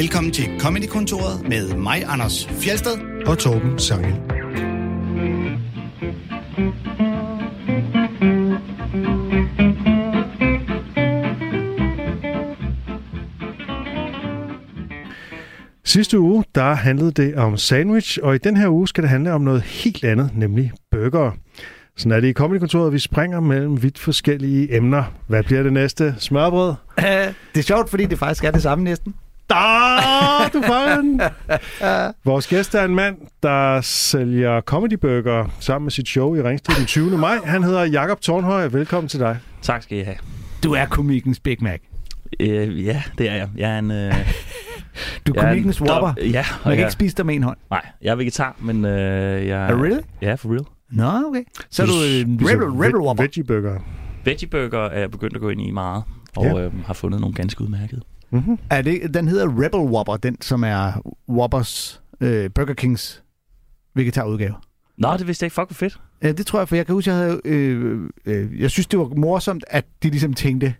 Velkommen til Comedy-kontoret med mig, Anders Fjelsted. og Torben Sangel. Sidste uge, der handlede det om sandwich, og i den her uge skal det handle om noget helt andet, nemlig burger. Sådan er det i Comedy-kontoret, vi springer mellem vidt forskellige emner. Hvad bliver det næste? Smørbrød? det er sjovt, fordi det faktisk er det samme næsten. Da, du fanger den. Vores gæst er en mand, der sælger comedyburger sammen med sit show i Ringsted den 20. maj. Han hedder Jakob Tornhøj. Velkommen til dig. Tak skal I have. Du er komikens Big Mac. Øh, ja, det er jeg. Jeg er en... Øh, Du er jeg er komikens en Whopper. Ja, og Man kan jeg, ikke spise dig med en hånd. Nej, jeg er vegetar, men øh, jeg... Er really? Ja, for real. Nå, okay. Så er du en Rebel, Whopper. Veggie burger. Veggie burger er jeg begyndt at gå ind i meget, og Ja. øh, har fundet nogle ganske udmærkede. Mm-hmm. Er det, den hedder Rebel Whopper, den som er Whoppers, øh, Burger Kings vegetarudgave. Nå, det vidste jeg ikke. Fuck, hvor fedt. Ja, det tror jeg, for jeg kan huske, jeg havde... Øh, øh, jeg synes, det var morsomt, at de ligesom tænkte,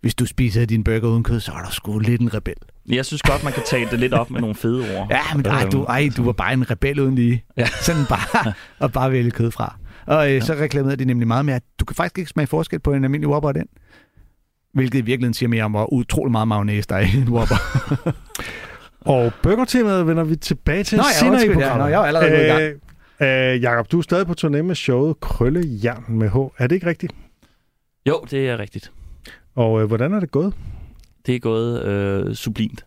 hvis du spiser din burger uden kød, så er du sgu lidt en rebel. Jeg synes godt, man kan tage det lidt op med nogle fede ord. Ja, men ej, du, ej, du var bare en rebel uden lige. Ja. Sådan bare, og bare vælge kød fra. Og øh, så reklamerede de nemlig meget med, at du kan faktisk ikke smage forskel på en almindelig Whopper og den. Hvilket i virkeligheden siger mere om, hvor utrolig meget mayonnaise der er i en Whopper. Og burgertemaet vender vi tilbage til Nå ja, senere i undskyld, ja. programmet. Nå, jeg var allerede gået i gang. Øh, øh, Jakob, du er stadig på turné med showet Krøllejern med H. Er det ikke rigtigt? Jo, det er rigtigt. Og øh, hvordan er det gået? Det er gået øh, sublimt.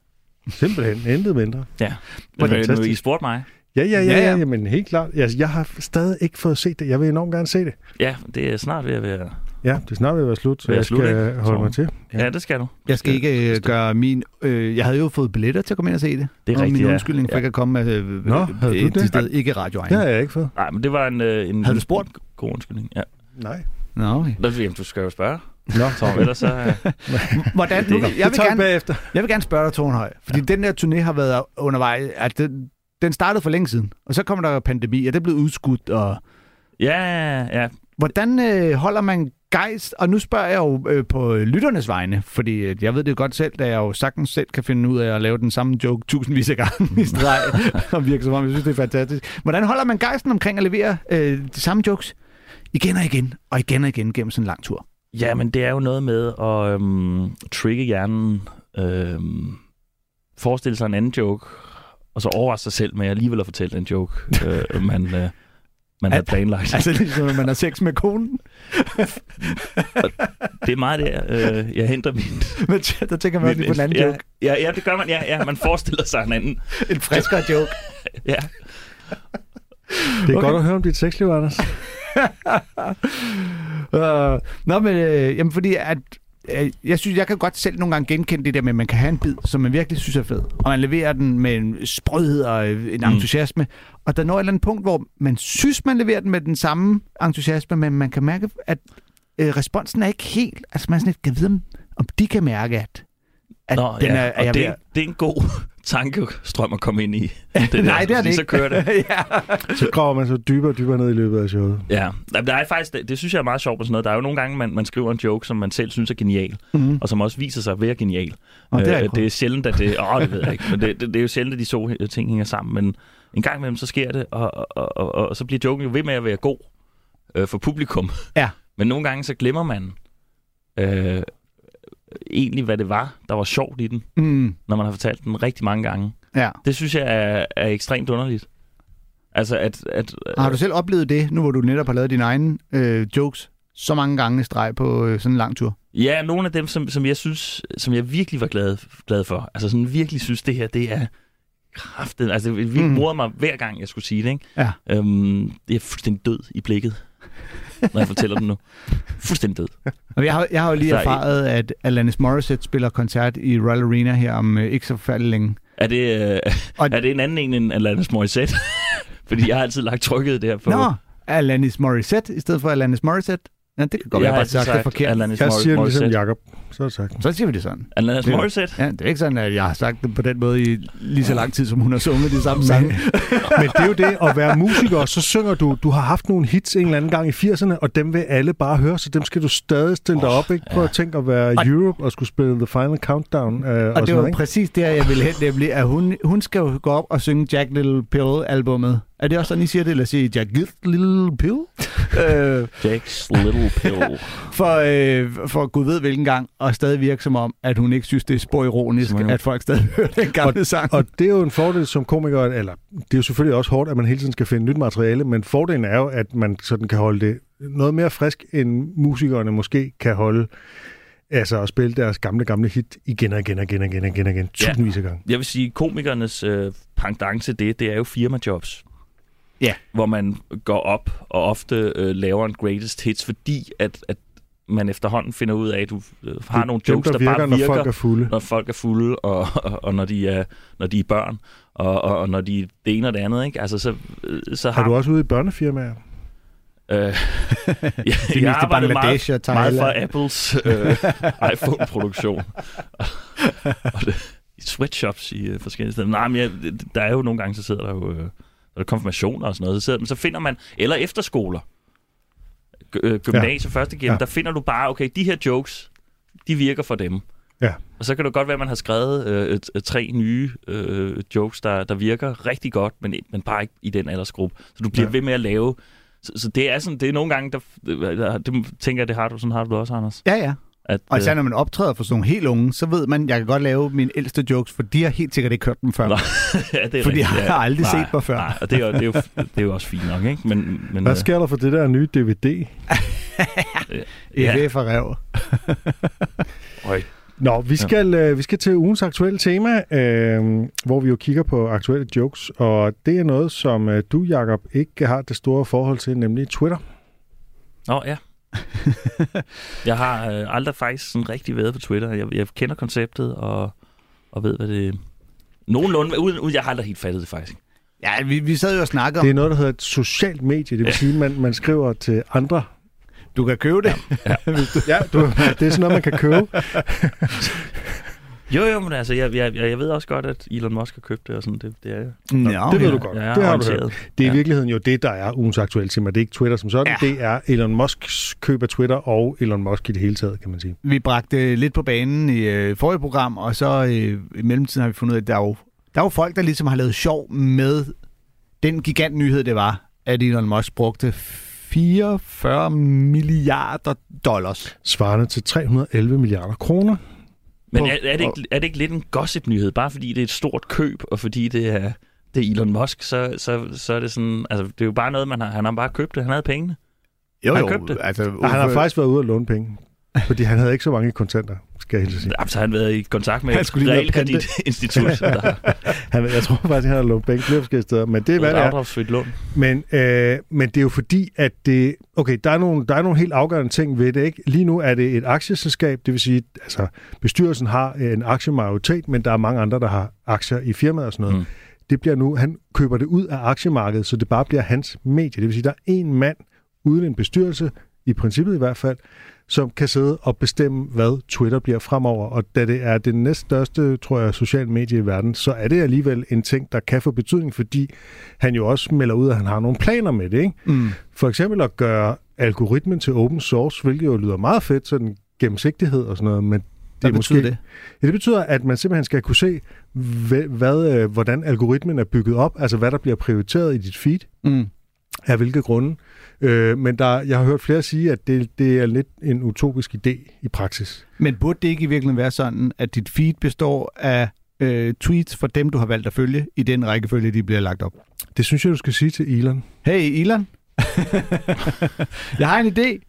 Simpelthen, intet mindre. Ja. Men, øh, nu, fantastisk. I spurgte mig. Ja, ja, ja, Ja, ja, men helt klart. Jeg, jeg har stadig ikke fået set det. Jeg vil enormt gerne se det. Ja, det er snart ved at være... Ja, det er snart ved at være slut, så Ved at jeg slutte, skal ikke? holde Så- mig til. Ja, ja det skal du. Jeg skal ikke øh, det- gøre min... Øh, jeg havde jo fået billetter til at komme ind og se det. Det er og rigtigt, min ja. undskyldning for Ja. ikke at komme med øh, Nå, havde du et det? sted ikke radio Det har jeg ikke fået. Nej, men det var en, øh, en Havde du spurgt? god undskyldning. Ja. Nej. Nå, okay. Nå, Jamen, du skal jo spørge. Nå, Tom, ellers så... Øh, Hvordan, Det- nu, det jeg, det vil gerne, bagefter. jeg vil gerne spørge dig, Tornhøj. Fordi ja. den der turné har været undervejs. At den, den startede for længe siden. Og så kommer der pandemi, og det blevet udskudt. Og ja, ja. hvordan øh, holder man gejst? Og nu spørger jeg jo øh, på lytternes vegne. Fordi øh, jeg ved det jo godt selv, da jeg jo sagtens selv kan finde ud af at lave den samme joke tusindvis af gange i streg. og virke som om, jeg synes, det er fantastisk. Hvordan holder man gejsten omkring at levere øh, de samme jokes? Igen og igen, og igen og igen gennem sådan en lang tur. Ja, men det er jo noget med at øhm, trigge hjernen, øhm, forestille sig en anden joke, og så overraske sig selv med alligevel at fortælle en joke, øh, man, øh, man havde Al- planlagt. Altså ligesom, når man har sex med konen. Det er meget der, øh, jeg henter min... Men der tænker man også på en anden ja, joke. Ja, ja, det gør man. Ja, ja, man forestiller sig en anden. En friskere joke. Ja. Det er Okay. godt at høre om dit sexliv, Anders. uh, nå, men øh, jamen, fordi at, jeg synes, jeg kan godt selv nogle gange genkende det der med, at man kan have en bid, som man virkelig synes er fed. Og man leverer den med en sprødhed og øh, en Mm. entusiasme. Og der når et eller andet punkt, hvor man synes, man leverer den med den samme entusiasme, men man kan mærke, at øh, responsen er ikke helt... Altså man er sådan lidt, kan vide, om, de kan mærke, at, at Nå, den ja. er, er og det, ved er, det er en god tankestrøm at komme ind i. Det Nej, det er det ikke. Så kører det. ja. Så graver man så dybere og dybere ned i løbet af showet. Ja, der er faktisk, det, det synes jeg er meget sjovt på sådan noget. Der er jo nogle gange, man, man skriver en joke, som man selv synes er genial, Mm. og som også viser sig at være genial. Og det er, øh, det er sjældent, at det... Åh, det ved jeg ikke. Men det, det, det er jo sjældent, at de to ting hænger sammen. Men en gang imellem, så sker det, og, og, og, og, og så bliver joken jo ved med at være god øh, for publikum. Ja. Men nogle gange, så glemmer man øh, egentlig, hvad det var, der var sjovt i den, mm. når man har fortalt den rigtig mange gange. ja. Det synes jeg er, er ekstremt underligt. Altså, at... at Har du selv oplevet det, nu hvor du netop har lavet dine egne øh, jokes, så mange gange i streg på øh, sådan en lang tur? Ja, nogle af dem, som, som jeg synes, som jeg virkelig var glad, glad for. Altså sådan virkelig synes, det her, det er kraftet. Altså det virkelig Mm. mig hver gang, jeg skulle sige det, ikke? Ja. Øhm, jeg er fuldstændig død i blikket, når jeg fortæller dem nu. Fuldstændig død. Og jeg har, jeg har jo lige erfaret, at Alanis Morissette spiller koncert i Royal Arena her om øh, ikke så forfærdelig længe. Er det, øh, Og- er det en anden en end Alanis Morissette? Fordi jeg har altid lagt trykket der på... Nå, Alanis Morissette i stedet for Alanis Morissette. Ja, det kan godt være, jeg har bare sagt det forkert. Alanis Jeg siger det ligesom Morissette. Jacob. Så er det sagt. Så siger vi det sådan. Alanis Det- Morissette. Ja, det er ikke sådan, at jeg har sagt det på den måde i lige så lang tid, som hun har sunget de samme sange. Men det er jo det, at være musiker, så synger du, du har haft nogle hits en eller anden gang i 80'erne, og dem vil alle bare høre, så dem skal du stadig stille dig op, ikke? Prøv at tænke at være Og- Europe og skulle spille The Final Countdown øh, og, Og det var noget, præcis der, jeg ville hen, nemlig, at hun, hun skal jo gå op og synge Jack Little Pill-albummet. Er det også sådan, I siger det? Eller siger I Jack Little Pill? øh, Jack's Little For, øh, for Gud ved hvilken gang, og stadig virke som om, at hun ikke synes, det er spor ironisk, hun- at folk stadig hører den gamle sang. Og det er jo en fordel som komiker, eller det er jo selvfølgelig også hårdt, at man hele tiden skal finde nyt materiale, men fordelen er jo, at man sådan kan holde det noget mere frisk, end musikerne måske kan holde, altså at spille deres gamle, gamle hit igen og igen og igen og igen og igen, og igen Ja. tusindvis af gange. Jeg vil sige, komikernes øh, pendant til det, det er jo firmajobs. Ja. Hvor man går op og ofte øh, laver en greatest hits, fordi at, at man efterhånden finder ud af, at du øh, har nogle Dem, jokes, der, virker, bare når virker, folk er fulde. når folk er fulde, og, og, og når, de er, når de er børn, og, og, og når de det ene og det andet. Ikke? Altså, så, øh, så Har du også ude i børnefirmaer? Øh, jeg, jeg arbejder meget, meget for. Apples øh, iPhone-produktion. og det, i sweatshops i øh, forskellige steder. Nej, men jeg, der er jo nogle gange, så sidder der jo øh, der er konfirmationer og sådan noget. Så, sidder, men så finder man, eller efterskoler, øh, gymnasie, ja. første gennem, Ja. der finder du bare, okay, de her jokes, de virker for dem. Ja. Og så kan det godt være, at man har skrevet øh, et, et, tre nye øh, jokes, der, der virker rigtig godt, men, men bare ikke i den aldersgruppe. Så du bliver Ja. ved med at lave... Så, så det er sådan, det er nogle gange, der, der det tænker jeg, det har du, sådan har du det også, Anders. Ja, ja. At, Og især øh, når man optræder for sådan nogle helt unge, så ved man, at jeg kan godt lave mine ældste jokes, for de har helt sikkert ikke hørt dem før. Nå, ja, det er Fordi rigtigt, jeg har aldrig nej, set mig før. Nej, og det er, jo, det, er jo, det er jo også fint nok, ikke? Men, men, Hvad øh, sker der for det der nye DVD? Ja. EF og rev. øj, Nå, vi skal, øh, vi skal til ugens aktuelle tema, øh, hvor vi jo kigger på aktuelle jokes, og det er noget, som øh, du, Jakob, ikke har det store forhold til, nemlig Twitter. Nå, ja. jeg har øh, aldrig faktisk sådan rigtig været på Twitter. Jeg, jeg kender konceptet og, og ved, hvad det Nogenlunde, uden, uden jeg har aldrig helt fattet det faktisk. Ja, vi, vi sad jo og snakkede om, Det er noget, der hedder et socialt medie, det vil sige, at man, man skriver til andre. du kan købe det. Ja, du, det er sådan noget, man kan købe. Jo, jo, men altså, jeg, jeg, jeg ved også godt, at Elon Musk har købt det, og sådan, det, det er Nå, det ved ja. du godt. jeg er det har du hørt. Det er i Ja. virkeligheden jo det, der er ugens aktuelle tema. Det er ikke Twitter som sådan. Ja. Det er Elon Musks køb af Twitter og Elon Musk i det hele taget, kan man sige. Vi bragte lidt på banen i øh, forrige program, og så øh, i mellemtiden har vi fundet ud af, at der er, jo, der er jo folk, der ligesom har lavet sjov med den gigantnyhed, det var, at Elon Musk brugte 44 milliarder dollars. Svarende til 311 milliarder kroner. Men er, er, det ikke, er det ikke lidt en gossip-nyhed? Bare fordi det er et stort køb, og fordi det er, det er Elon Musk, så, så, så er det sådan... Altså, det er jo bare noget, man har, han har bare købt det. Han havde pengene. Jo, Han jo, købte det. altså, Og han har faktisk været ude at låne penge. Fordi han havde ikke så mange kontanter, skal jeg helt sige. Jamen, så har han været i kontakt med et realkreditinstitut, Han, jeg tror faktisk, han har lånt penge flere forskellige steder. Men det er, hvad det et er. lån. Men, øh, men det er jo fordi, at det... Okay, der er, nogle, der er nogle helt afgørende ting ved det, ikke? Lige nu er det et aktieselskab, det vil sige, altså bestyrelsen har en aktiemajoritet, men der er mange andre, der har aktier i firmaet og sådan noget. Mm. Det bliver nu, han køber det ud af aktiemarkedet, så det bare bliver hans medie. Det vil sige, der er en mand uden en bestyrelse, i princippet i hvert fald, som kan sidde og bestemme, hvad Twitter bliver fremover. Og da det er det næststørste, tror jeg, sociale medie i verden, så er det alligevel en ting, der kan få betydning, fordi han jo også melder ud, at han har nogle planer med det. Ikke? Mm. For eksempel at gøre algoritmen til open source, hvilket jo lyder meget fedt, sådan gennemsigtighed og sådan noget, men det Hvad er betyder måske, det? Ja, det betyder, at man simpelthen skal kunne se, hvad, hvad, øh, hvordan algoritmen er bygget op, altså hvad der bliver prioriteret i dit feed, Mm. Af hvilke grunde. Øh, men der, jeg har hørt flere sige, at det, det er lidt en utopisk idé i praksis. Men burde det ikke i virkeligheden være sådan, at dit feed består af øh, tweets fra dem, du har valgt at følge, i den rækkefølge, de bliver lagt op? Det synes jeg, du skal sige til Elon. Hey, Elon. jeg har en idé.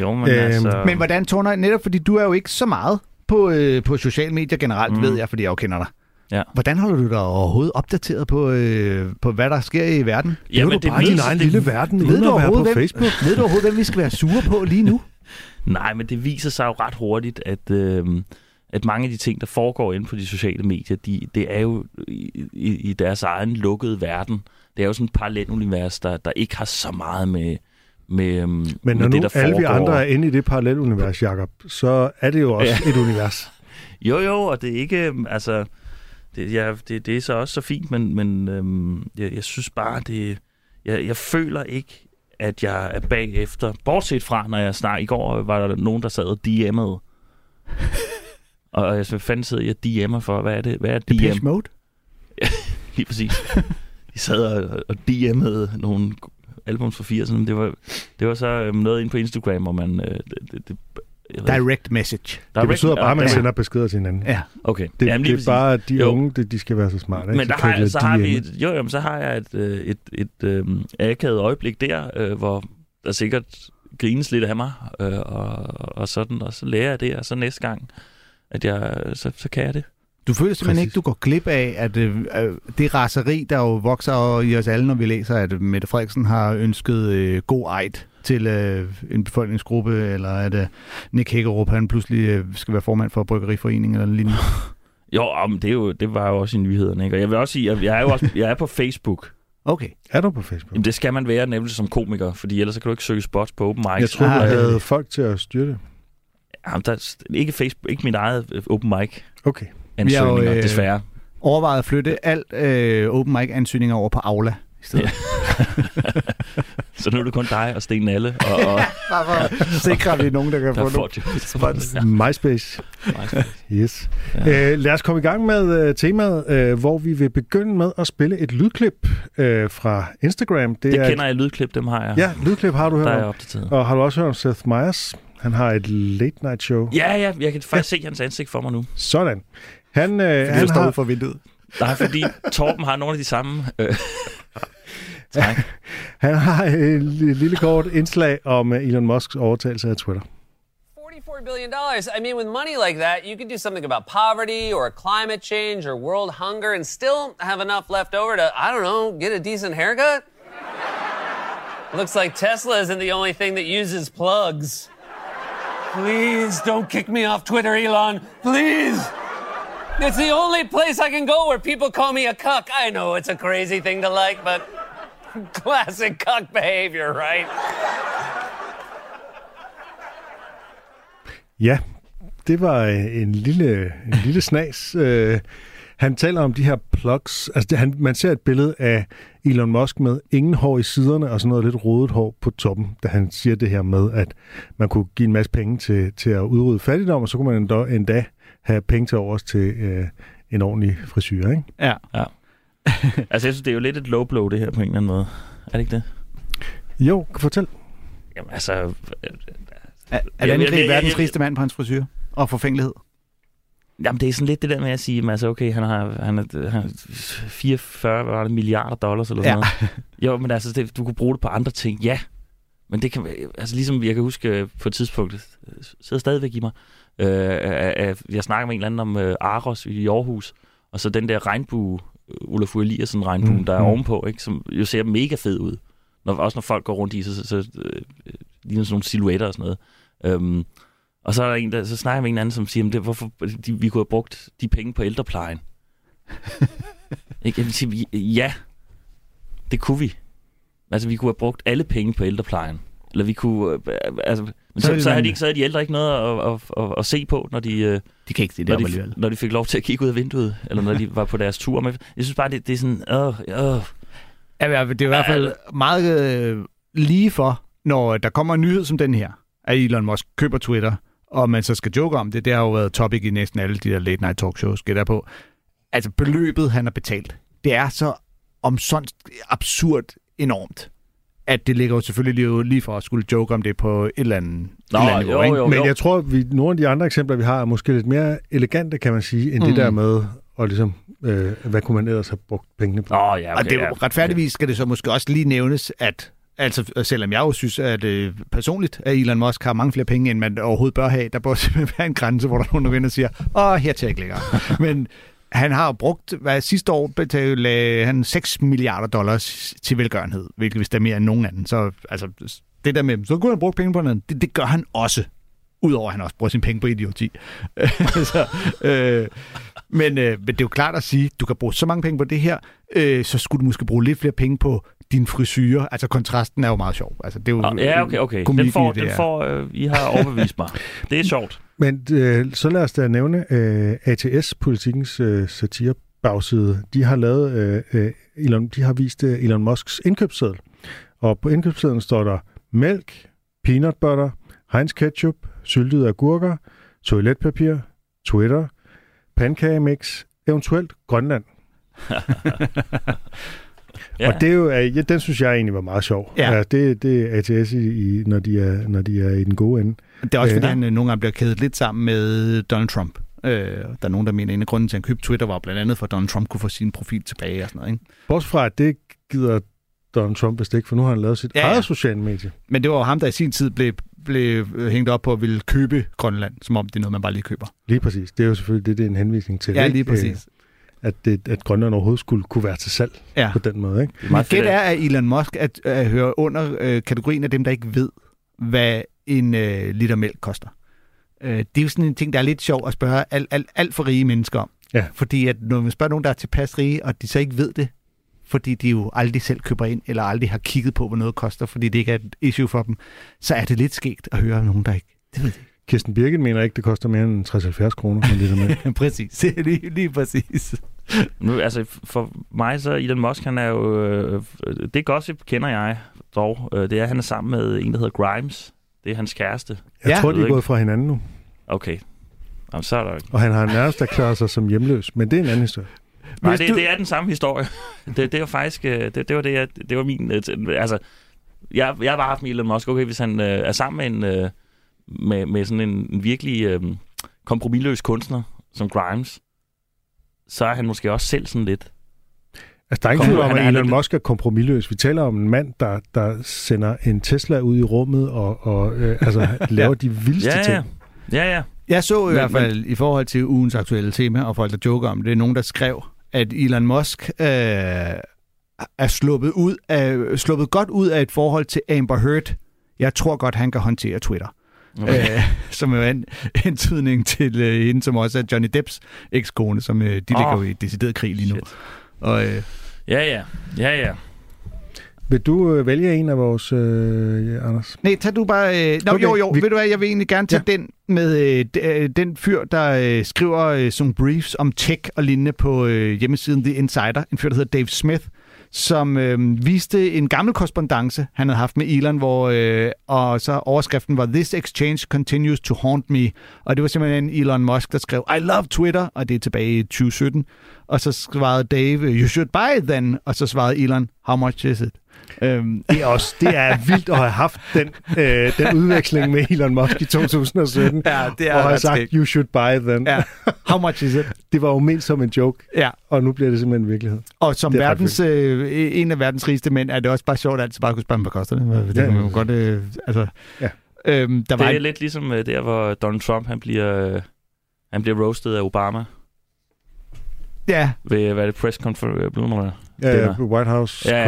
Jo, men Øhm, altså... Men hvordan, Torner, netop fordi du er jo ikke så meget på, øh, på sociale medier generelt, mm. Ved jeg, fordi jeg jo kender dig. Ja. Hvordan holder du dig overhovedet opdateret på, øh, på hvad der sker i verden? Jamen, det er du bare i din egen lille verden, Ved uden du at være på hvem- Facebook. Ved du overhovedet, hvem vi skal være sure på lige nu? Nej, men det viser sig jo ret hurtigt, at, øh, at mange af de ting, der foregår inde på de sociale medier, de, det er jo i, i, deres egen lukkede verden. Det er jo sådan et parallelt univers, der, der ikke har så meget med, med, øhm, Men med når det, nu der alle vi foregår. andre er inde i det parallelunivers, Jacob, så er det jo også ja. et univers. Jo, jo, og det er ikke, øhm, altså, det, ja, det, det er så også så fint, men, men øhm, jeg, jeg synes bare, det, jeg, jeg føler ikke, at jeg er bagefter. Bortset fra, når jeg snart, i går var der nogen, der sad og DM'ede. og jeg så fanden sidder jeg DM'er for, hvad er det? Hvad er DM? Depeche Mode? Lige præcis. De sad og, og DM'ede nogle albums fra 80'erne. men Det var, det var så øhm, noget ind på Instagram, hvor man... Øh, det, det, Direct message. Det betyder bare, at man Ja, sender beskeder til hinanden. Ja. Okay. Det, Jamen, det er præcis. bare, at de Jo. unge, det, de skal være så smarte. ikke? Men der Så har, jeg, så har vi, jo, jamen, så har jeg et, øh, et, et øh, akavet øjeblik der, øh, hvor der sikkert grines lidt af mig, øh, og, og sådan, og så lærer jeg det, og så næste gang, at jeg, så, så kan jeg det. Du føler simpelthen Præcis. ikke, du går glip af, at øh, øh, det raseri, der jo vokser i os alle, når vi læser, at Mette Frederiksen har ønsket øh, god ejd til øh, en befolkningsgruppe, eller at øh, Nick Hækkerup, han pludselig øh, skal være formand for Bryggeriforeningen eller lignende. Jo, om det, er jo, det var jo også i nyhederne, ikke? Og jeg vil også sige, at jeg er jo også, jeg er på Facebook. Okay. Er du på Facebook? Jamen, det skal man være nemlig som komiker, fordi ellers så kan du ikke søge spots på open mics. Jeg tror, du Ah, havde folk til at styre det. Jamen, der, er ikke Facebook, ikke mit eget øh, open mic Okay. ansøgninger, Vi er jo, øh, desværre. Overvejet at flytte alt øh, open mic ansøgninger over på Aula stedet. Ja. Så nu er det kun dig og Sten Alle, og, og Bare for at sikre, at vi er nogen, der kan der få. Ja. MySpace. Ja, Yes. Ja. Ja. Øh, lad os komme i gang med øh, temaet, øh, hvor vi vil begynde med at spille et lydklip øh, fra Instagram. det er kender jeg lydklip, dem har jeg. Et, ja, lydklip har du hørt der er jeg opdateret. Og har du også hørt om Seth Meyers? Han har et late night show. Ja, ja, jeg kan faktisk se hans ansigt for mig nu. Sådan. Han, øh, Han han står har, for vinduet. Nej, fordi Torben har nogle af de samme øh, træk. han har et lille kort indslag om øh, Elon Musks overtagelse af Twitter. $44 billion. I mean, with money like that, you could do something about poverty or climate change or world hunger and still have enough left over to, I don't know, get a decent haircut? Looks like Tesla isn't the only thing that uses plugs. Please don't kick me off Twitter, Elon. Please. It's the only place I can go where people call me a cuck. I know it's a crazy thing to like, but classic cuck behavior, right? Ja, det var øh, en lille, en lille snas. Øh, han taler om de her plugs. Altså, det, han, man ser et billede af Elon Musk med ingen hår i siderne og sådan noget lidt rodet hår på toppen, da han siger det her med, at man kunne give en masse penge til, til at udrydde fattigdom, og så kunne man endda, endda have penge til overs til øh, en ordentlig frisyr, ikke? Ja. Altså, jeg synes, det er jo lidt et low blow, det her på en eller anden måde. Er det ikke det? Jo, fortæl. Jamen, altså... Er, er jeg- ikke jeg- verdens rigeste mand på hans frisyr? Og forfængelighed? Jamen, det er sådan lidt det der med at sige, altså, okay, han har, han har, han har 44 var det, milliarder dollars eller sådan Ja. noget. Jo, men altså, det, du kunne bruge det på andre ting, ja. Men det kan altså ligesom jeg kan huske øh, på et tidspunkt, det sidder stadigvæk i mig, øh, jeg snakker med en eller anden om øh, Aros i Aarhus, og så den der regnbue, øh, Olaf Eliasson regnbue, Mm, der er mm. ovenpå, ikke, som jo ser mega fed ud. Når, også når folk går rundt i, så, så, så øh, ligner sådan nogle silhuetter og sådan noget. Øhm, og så er der en, der, så snakker jeg med en anden, som siger, "Men det, hvorfor, de, vi kunne have brugt de penge på ældreplejen. ikke? Jeg vil sige, ja, det kunne vi. Altså, vi kunne have brugt alle penge på ældreplejen. Eller vi kunne... Øh, altså, men Så så, så, havde de, ikke- så havde de ældre ikke noget at, at, at, at se på, når de, øh, De kan ikke se det når, de, alligevel. når de fik lov til at kigge ud af vinduet, eller når de var på deres tur. Men jeg synes bare, det, det er sådan... Åh, åh. Ja, det er i hvert fald meget øh, lige for, når der kommer en nyhed som den her, at Elon Musk køber Twitter, og man så skal joke om det. Det har jo været topic i næsten alle de der late night talk shows, gætter på. Altså beløbet, han har betalt, det er så om sådan absurd enormt, at det ligger jo selvfølgelig lige, lige for at skulle joke om det på et eller andet, Nå, et eller andet jo, niveau, ikke? jo. Men jeg tror, at vi, nogle af de andre eksempler, vi har, er måske lidt mere elegante, kan man sige, end mm. det der med, og ligesom, øh, hvad kunne man ellers have brugt pengene på? Nå, ja, okay, og det er jo, ja. retfærdigvis skal det så måske også lige nævnes, at altså, selvom jeg jo synes, at øh, personligt, at Elon Musk har mange flere penge, end man overhovedet bør have, der bør simpelthen være en grænse, hvor der er nogen, der vinder og siger, åh, her til ikke længere. Men han har brugt, hvad sidste år betalte han 6 milliarder dollars til velgørenhed, hvilket vist er mere end nogen anden. Så altså, det der med, så kunne han bruge penge på noget, det, det gør han også. Udover at han også bruger sine penge på idioti. så, øh, men, øh, men det er jo klart at sige, du kan bruge så mange penge på det her, øh, så skulle du måske bruge lidt flere penge på din frisyre. Altså kontrasten er jo meget sjov. Altså, det er jo, Ah, Ja, okay, okay. Den får, den får øh, I har overbevist mig. Det er sjovt. Men øh, så lad os da nævne øh, ATS-politikens øh, satirebagside. De har lavet, øh, øh, Elon, de har vist øh, Elon Musks indkøbsseddel. Og på indkøbssedlen står der mælk, peanut butter, Heinz ketchup, syltede agurker, toiletpapir, Twitter, pandekagemix, eventuelt Grønland. Ja. Og det er jo, ja, den synes jeg egentlig var meget sjov. Ja. det, det er ATS, i, når, de er, når de er i den gode ende. Det er også, Øh, fordi ja. han øh, nogle gange bliver kædet lidt sammen med Donald Trump. Øh, der er nogen, der mener, at en af grunden til, at han købte Twitter, var blandt andet, for at Donald Trump kunne få sin profil tilbage og sådan noget. Ikke? Bortset fra, at det gider Donald Trump vist ikke, for nu har han lavet sit Ja, ja, ja. eget sociale medie. Men det var jo ham, der i sin tid blev, blev øh, hængt op på at ville købe Grønland, som om det er noget, man bare lige køber. Lige præcis. Det er jo selvfølgelig det, det er en henvisning til. Ja, lige præcis. At, det, at Grønland overhovedet skulle kunne være til salg Ja. på den måde. Ikke? Det er meget Gæt er, at- Elon Musk at, at høre under øh, kategorien af dem, der ikke ved, hvad en øh, liter mælk koster. Øh, det er jo sådan en ting, der er lidt sjov at spørge alt, alt, alt for rige mennesker om. Ja. Fordi at når man spørger nogen, der er tilpas rige, og de så ikke ved det, fordi de jo aldrig selv køber ind, eller aldrig har kigget på, hvad noget koster, fordi det ikke er et issue for dem, så er det lidt skægt at høre om nogen, der ikke det ved de Kirsten Birgit mener ikke, det koster mere end 60-70 kroner præcis. lige, lige præcis. Nu, altså, for mig så Elon Musk, han er jo... Øh, det gossip kender jeg dog. Øh, det er, at han er sammen med en, der hedder Grimes. Det er hans kæreste. Jeg Ja. tror, de er ikke. gået fra hinanden nu. Okay. Jamen, så er der... Og han har nærmest erklæret sig som hjemløs. Men det er en anden historie. Nej, det, du- det er den samme historie. det, det var faktisk... øh, Det, det var det, jeg, det var min... øh, Altså, jeg, jeg har bare haft med Elon Musk. Okay, hvis han øh, er sammen med en... Øh, med, med sådan en, en virkelig øh, kompromilløs kunstner som Grimes, så er han måske også selv sådan lidt... Altså, der er ingen Kom tvivl om, at Elon lidt- Musk er kompromilløs. Vi taler om en mand, der, der sender en Tesla ud i rummet og, og øh, altså, laver de vildste Ja, ja. ting. Ja, ja. Jeg så i Men- hvert fald i forhold til ugens aktuelle tema, og folk, der joker om det, er nogen, der skrev, at Elon Musk øh, er sluppet, ud af, sluppet godt ud af et forhold til Amber Heard. Jeg tror godt, han kan håndtere Twitter. Okay. Øh, som jo er en hentydning til øh, hende, som også er Johnny Depps ekskone, som øh, de ligger Åh. jo i decideret krig lige nu. Shit. Og, øh, Ja, ja. Ja, ja. Vil du øh, vælge en af vores, øh, ja, Anders? Nej, tag du bare... Øh, nå, Okay, jo, jo, vi- ved du hvad, jeg vil egentlig gerne tage ja. den med øh, øh, den fyr, der øh, skriver øh, sådan briefs om tech og lignende på øh, hjemmesiden The Insider. En fyr, der hedder Dave Smith, som øh, viste en gammel korrespondence, han havde haft med Elon, hvor, øh, og så overskriften var, This exchange continues to haunt me. Og det var simpelthen Elon Musk, der skrev, I love Twitter, og det er tilbage i 2017. Og så svarede Dave, you should buy it then. Og så svarede Elon, how much is it? Øhm, Det er, også, det er vildt at have haft den, øh, den udveksling med Elon Musk i 2017. Ja, det er og have sagt, you should buy them. Ja. How much is it? Det var jo ment som en joke, Ja, og nu bliver det simpelthen virkelighed. og som er verdens, øh, en af verdens rigeste mænd, er det også bare sjovt at altid bare kunne spørge, hvad koster det? Det Ja, kan man jo godt... Øh, altså, Ja. Øhm, der var Det er en, lidt ligesom øh, der, hvor Donald Trump, han bliver, øh, han bliver roasted af Obama ja, ved, hvad er det, press conference, øh, Ja, Dinner. White House. Ja, ja,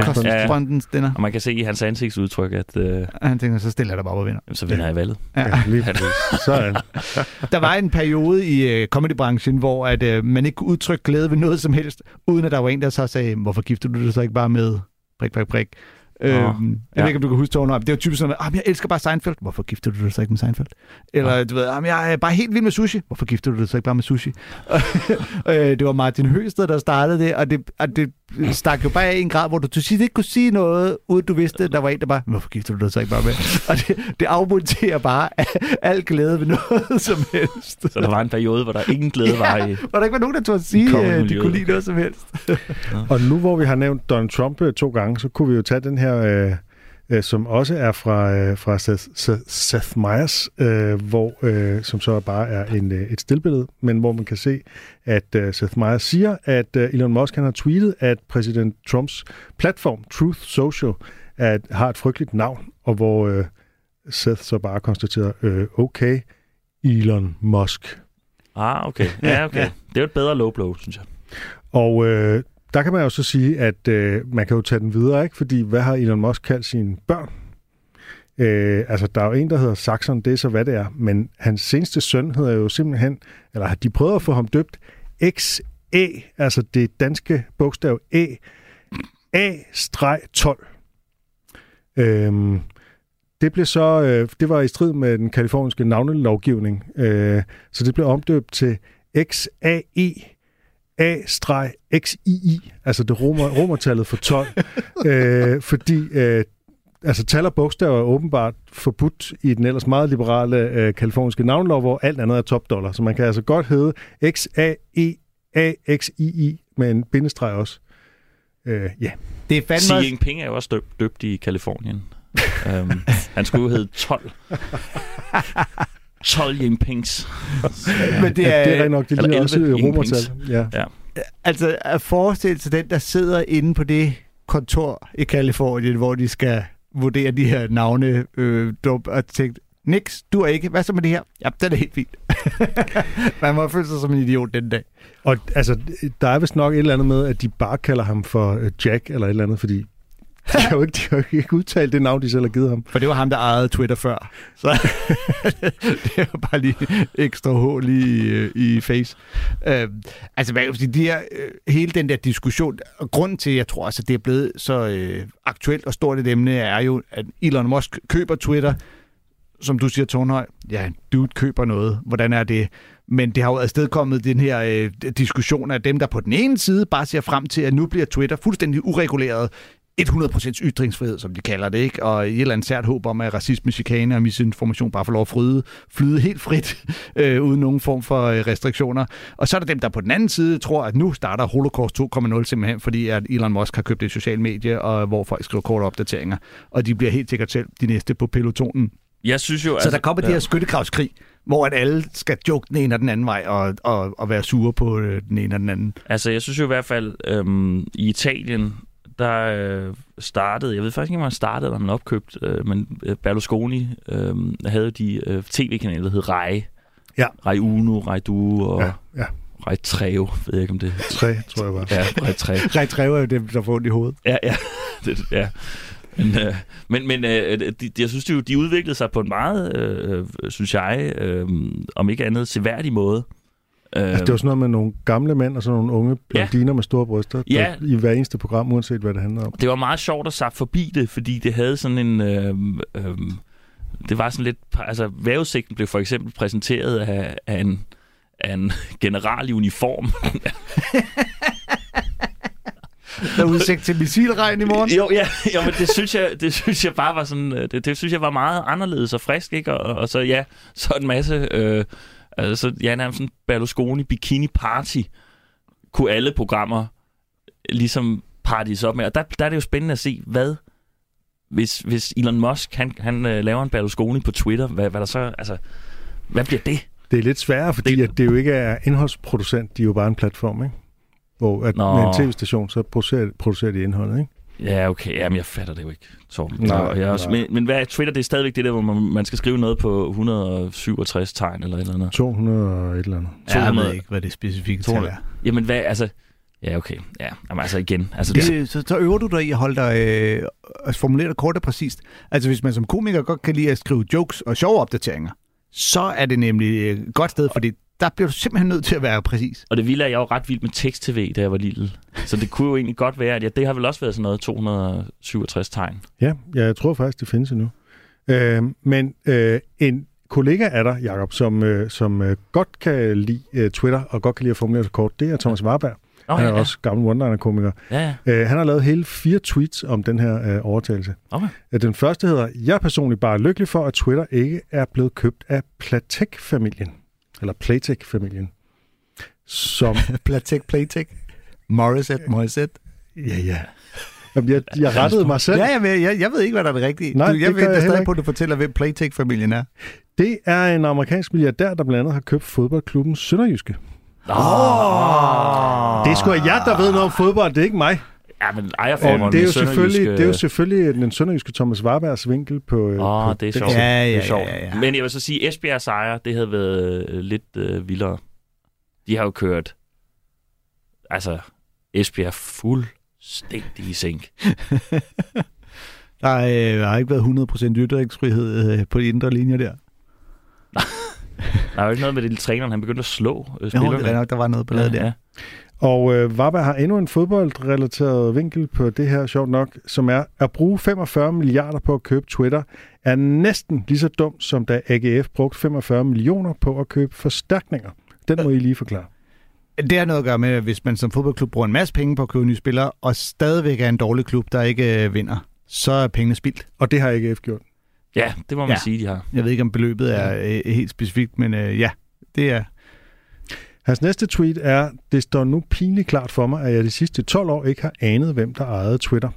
ja. dinner. og man kan se i hans ansigtsudtryk, at øh, Og han tænker, så stiller jeg dig bare op og vinder. jamen, så vinder jeg valget. Ja. Ja, lige. Sådan. Der var en periode i øh, comedybranchen, hvor at, øh, man ikke kunne udtrykke glæde ved noget som helst, uden at der var en, der så sagde, hvorfor gifter du dig så ikke bare med prik, prik, prik. Øhm, jeg ved ja. ikke, om du kan huske Tone Det var typisk sådan, at jeg elsker bare Seinfeld. Hvorfor gifter du dig så ikke med Seinfeld? Eller du ved, "Jamen, jeg er bare helt vild med sushi. Hvorfor gifter du dig så ikke bare med sushi? Øh, det var Martin Høsted, der startede det, og det, og det stak jo bare af i en grad, hvor du til sidst ikke kunne sige noget, uden du vidste, der var en, der bare, hvorfor gifter du dig så ikke bare med? Og det, det afmonterer bare al glæde ved noget som helst. Så der var en periode, hvor der ingen glæde var i... Hvor der ikke var nogen, der tog at sige, at de miljøet. kunne lide noget som helst. Og nu hvor vi har nævnt Donald Trump øh, to gange, så kunne vi jo tage den her, øh, øh, som også er fra, øh, fra Seth, Seth, Seth Meyers, øh, hvor, øh, som så bare er en, øh, et stillbillede, men hvor man kan se, at øh, Seth Meyers siger, at øh, Elon Musk han har tweetet, at præsident Trumps platform, Truth Social, at, har et frygteligt navn, og hvor øh, Seth så bare konstaterer, øh, okay, Elon Musk. Ah, okay. Ja, okay. Det er jo et bedre low blow, synes jeg. Og øh, der kan man jo så sige, at øh, man kan jo tage den videre, ikke? Fordi hvad har Elon Musk kaldt sine børn? Øh, altså, der er jo en, der hedder Saxon, det er så hvad det er. Men hans seneste søn hedder jo simpelthen, eller de prøver at få ham døbt, XE, altså det danske bogstav E, A-12. Øhm, det blev så, øh, det var i strid med den kaliforniske navnelovgivning, øh, så det blev omdøbt til XAE A-XII, altså det romer, romertallet for 12, øh, fordi øh, altså tal og bogstaver er åbenbart forbudt i den ellers meget liberale øh, kaliforniske navnlov, hvor alt andet er topdollar. Så man kan altså godt hedde X-A-E-A-X-I-I med en bindestreg også. Øh, ja. Det er fandme Xi. Jinping er jo også døbt, døbt i Kalifornien. um, han skulle jo hedde 12. 12 Jinpings. Men det ja, er, det er nok, det ligner også 11 romertal. Ja. Ja. altså at forestille sig den, der sidder inde på det kontor i Kalifornien, hvor de skal vurdere de her navne øh, dup, og tænkt, Nix, du er ikke. Hvad så med det her? Ja, det er helt fint. Man må føle sig som en idiot den dag. Og altså, der er vist nok et eller andet med, at de bare kalder ham for øh, Jack eller et eller andet, fordi de har jo ikke, de har ikke udtalt det navn, de selv har givet ham. For det var ham, der ejede Twitter før. Så det var bare lige ekstra hul i, øh, i face. Øh, altså, hvad kan de her, øh, hele den der diskussion, og grunden til, jeg tror også, det er blevet så øh, aktuelt og stort et emne, er jo, at Elon Musk køber Twitter, som du siger, Tornhøj, ja, dude køber noget. Hvordan er det? Men det har jo afstedkommet den her øh, diskussion af dem, der på den ene side bare ser frem til, at nu bliver Twitter fuldstændig ureguleret 100% ytringsfrihed, som de kalder det, ikke? og et eller andet sært håb om, at racisme, chikane og misinformation bare får lov at flyde, flyde helt frit, øh, uden nogen form for øh, restriktioner. Og så er der dem, der på den anden side tror, at nu starter Holocaust 2.0 simpelthen, fordi at Elon Musk har købt et socialt medie, og hvor folk skriver korte opdateringer, og de bliver helt sikkert selv de næste på pelotonen. Jeg synes jo... Så altså, der kommer ja. det her skyttegravskrig, hvor at alle skal joke den ene og den anden vej, og, og, og være sure på øh, den ene og den anden. Altså, jeg synes jo i hvert fald, øhm, i Italien, der øh, startede, jeg ved faktisk ikke, om han startede, eller han opkøbt, øh, men øh, Berlusconi øh, havde de øh, tv-kanaler, der hed Rai. Ja. Rai Uno, Rai Du og Ja, ja. Rai Treo, ved jeg ikke om det Tre, tror jeg var. Ja, Rai Treo. Rej Treve er jo dem, der får ondt i hovedet. Ja, ja. Det, ja. Men, øh, men, men øh, de, de, jeg synes, de, de udviklede sig på en meget, øh, synes jeg, øh, om ikke andet, seværdig måde. Altså, det var sådan noget med nogle gamle mænd og sådan nogle unge blondiner med store bryster der, Ja. i hver eneste program, uanset hvad det handler om. det var meget sjovt at sappe forbi det, fordi det havde sådan en... Øh, øh, det var sådan lidt... Altså, vævesigten blev for eksempel præsenteret af, af, en, af en general i uniform. Der er udsigt til missilregn i morgen. jo, ja, jo, men det synes, jeg, det synes jeg bare var sådan... øh, Det, det synes jeg var meget anderledes og frisk, ikke? Og, og så, ja, så en masse... Øh, altså, ja, nærmest sådan Berlusconi bikini party kunne alle programmer ligesom partys op med. Og der, der er det jo spændende at se, hvad hvis, hvis Elon Musk han, han øh, laver en Berlusconi på Twitter, hvad, hvad der så, altså, hvad bliver det? Det er lidt sværere, fordi Det- det... at det jo ikke er indholdsproducent, de er jo bare en platform, ikke? Hvor at Nå. med en tv-station, så producerer, producerer de indholdet, ikke? Ja, okay, jamen jeg fatter det jo ikke, Torben. Nej, Og jeg er også, nej. men, men hvad er Twitter? Det er stadigvæk det der, hvor man, man skal skrive noget på 167 tegn eller et eller andet. 200 og et eller andet. Ja, jeg 200. ved ikke, hvad det skal du? være. Jamen hvad, altså... Ja, okay. Ja, jamen, altså igen. Altså, det, Det, så, så øver du dig i at holde dig øh, at formulere det kort og præcist. Altså hvis man som komiker godt kan lide at skrive jokes og sjove opdateringer, så er det nemlig et godt sted, fordi der bliver du simpelthen nødt til at være præcis. og det vilde er, at jeg var ret vild med tekst-tv, da jeg var lille. Så det kunne jo egentlig godt være, at ja, det har vel også været sådan noget 267 tegn. Ja, ja, jeg tror faktisk, det findes endnu. Øh, men øh, en kollega af dig, Jacob, som, øh, som øh, godt kan lide øh, Twitter og godt kan lide at formulere sig kort, det er Thomas Warberg. Oh, han er ja, også gammel one-liner-komiker. Ja, ja. Øh, han har lavet hele fire tweets om den her øh, overtagelse. Okay. Øh, Den første hedder, jeg er personligt bare lykkelig for, at Twitter ikke er blevet købt af Platek-familien. Eller Playtech-familien. Som, Platek, Playtek. Morissette, Morissette. ja, ja. Jamen, jeg, jeg rettede mig selv. Ja, jeg, jeg, jeg ved ikke, hvad der er det rigtige. Nej, du, jeg det ved gør jeg stadig ikke. på, at du fortæller, hvem Playtek-familien er. Det er en amerikansk milliardær, der blandt andet har købt fodboldklubben Sønderjyske. Oh. Det er sgu jer, der ved noget om fodbold, det er ikke mig. Ja, men Og ejerformerne det, er jo selvfølgelig, det er jo selvfølgelig den sønderjyske Thomas Warbergs vinkel på... Åh, på det er sjovt. Ja, det ja, er sjovt. ja, ja. Men jeg vil så sige, Esbjerg sejre, det havde været øh, lidt øh, vildere. De har jo kørt, altså, Esbjerg fuldstændig i sænk. Der øh, har ikke været 100% ytringsfrihed øh, på de indre linjer der. Der er jo ikke noget med det, træneren han begyndte at slå øh, Jo, spillerne. det er nok, der var noget ballade der. ja. Og øh, Vabba har endnu en fodboldrelateret vinkel på det her, sjovt nok, som er, at bruge 45 milliarder på at købe Twitter, er næsten lige så dumt, som da AGF brugte 45 millioner på at købe forstærkninger. Den må I lige forklare. Det har noget at gøre med, at hvis man som fodboldklub bruger en masse penge på at købe nye spillere, og stadigvæk er en dårlig klub, der ikke øh, vinder, så er pengene spildt. Og det har AGF gjort. Ja, det må man Ja. ja. sige, de har. Jeg ved ikke, om beløbet er øh, helt specifikt, men øh, ja, det er... Hans næste tweet er, det står nu pinligt klart for mig, at jeg de sidste 12 år ikke har anet, hvem der ejede Twitter.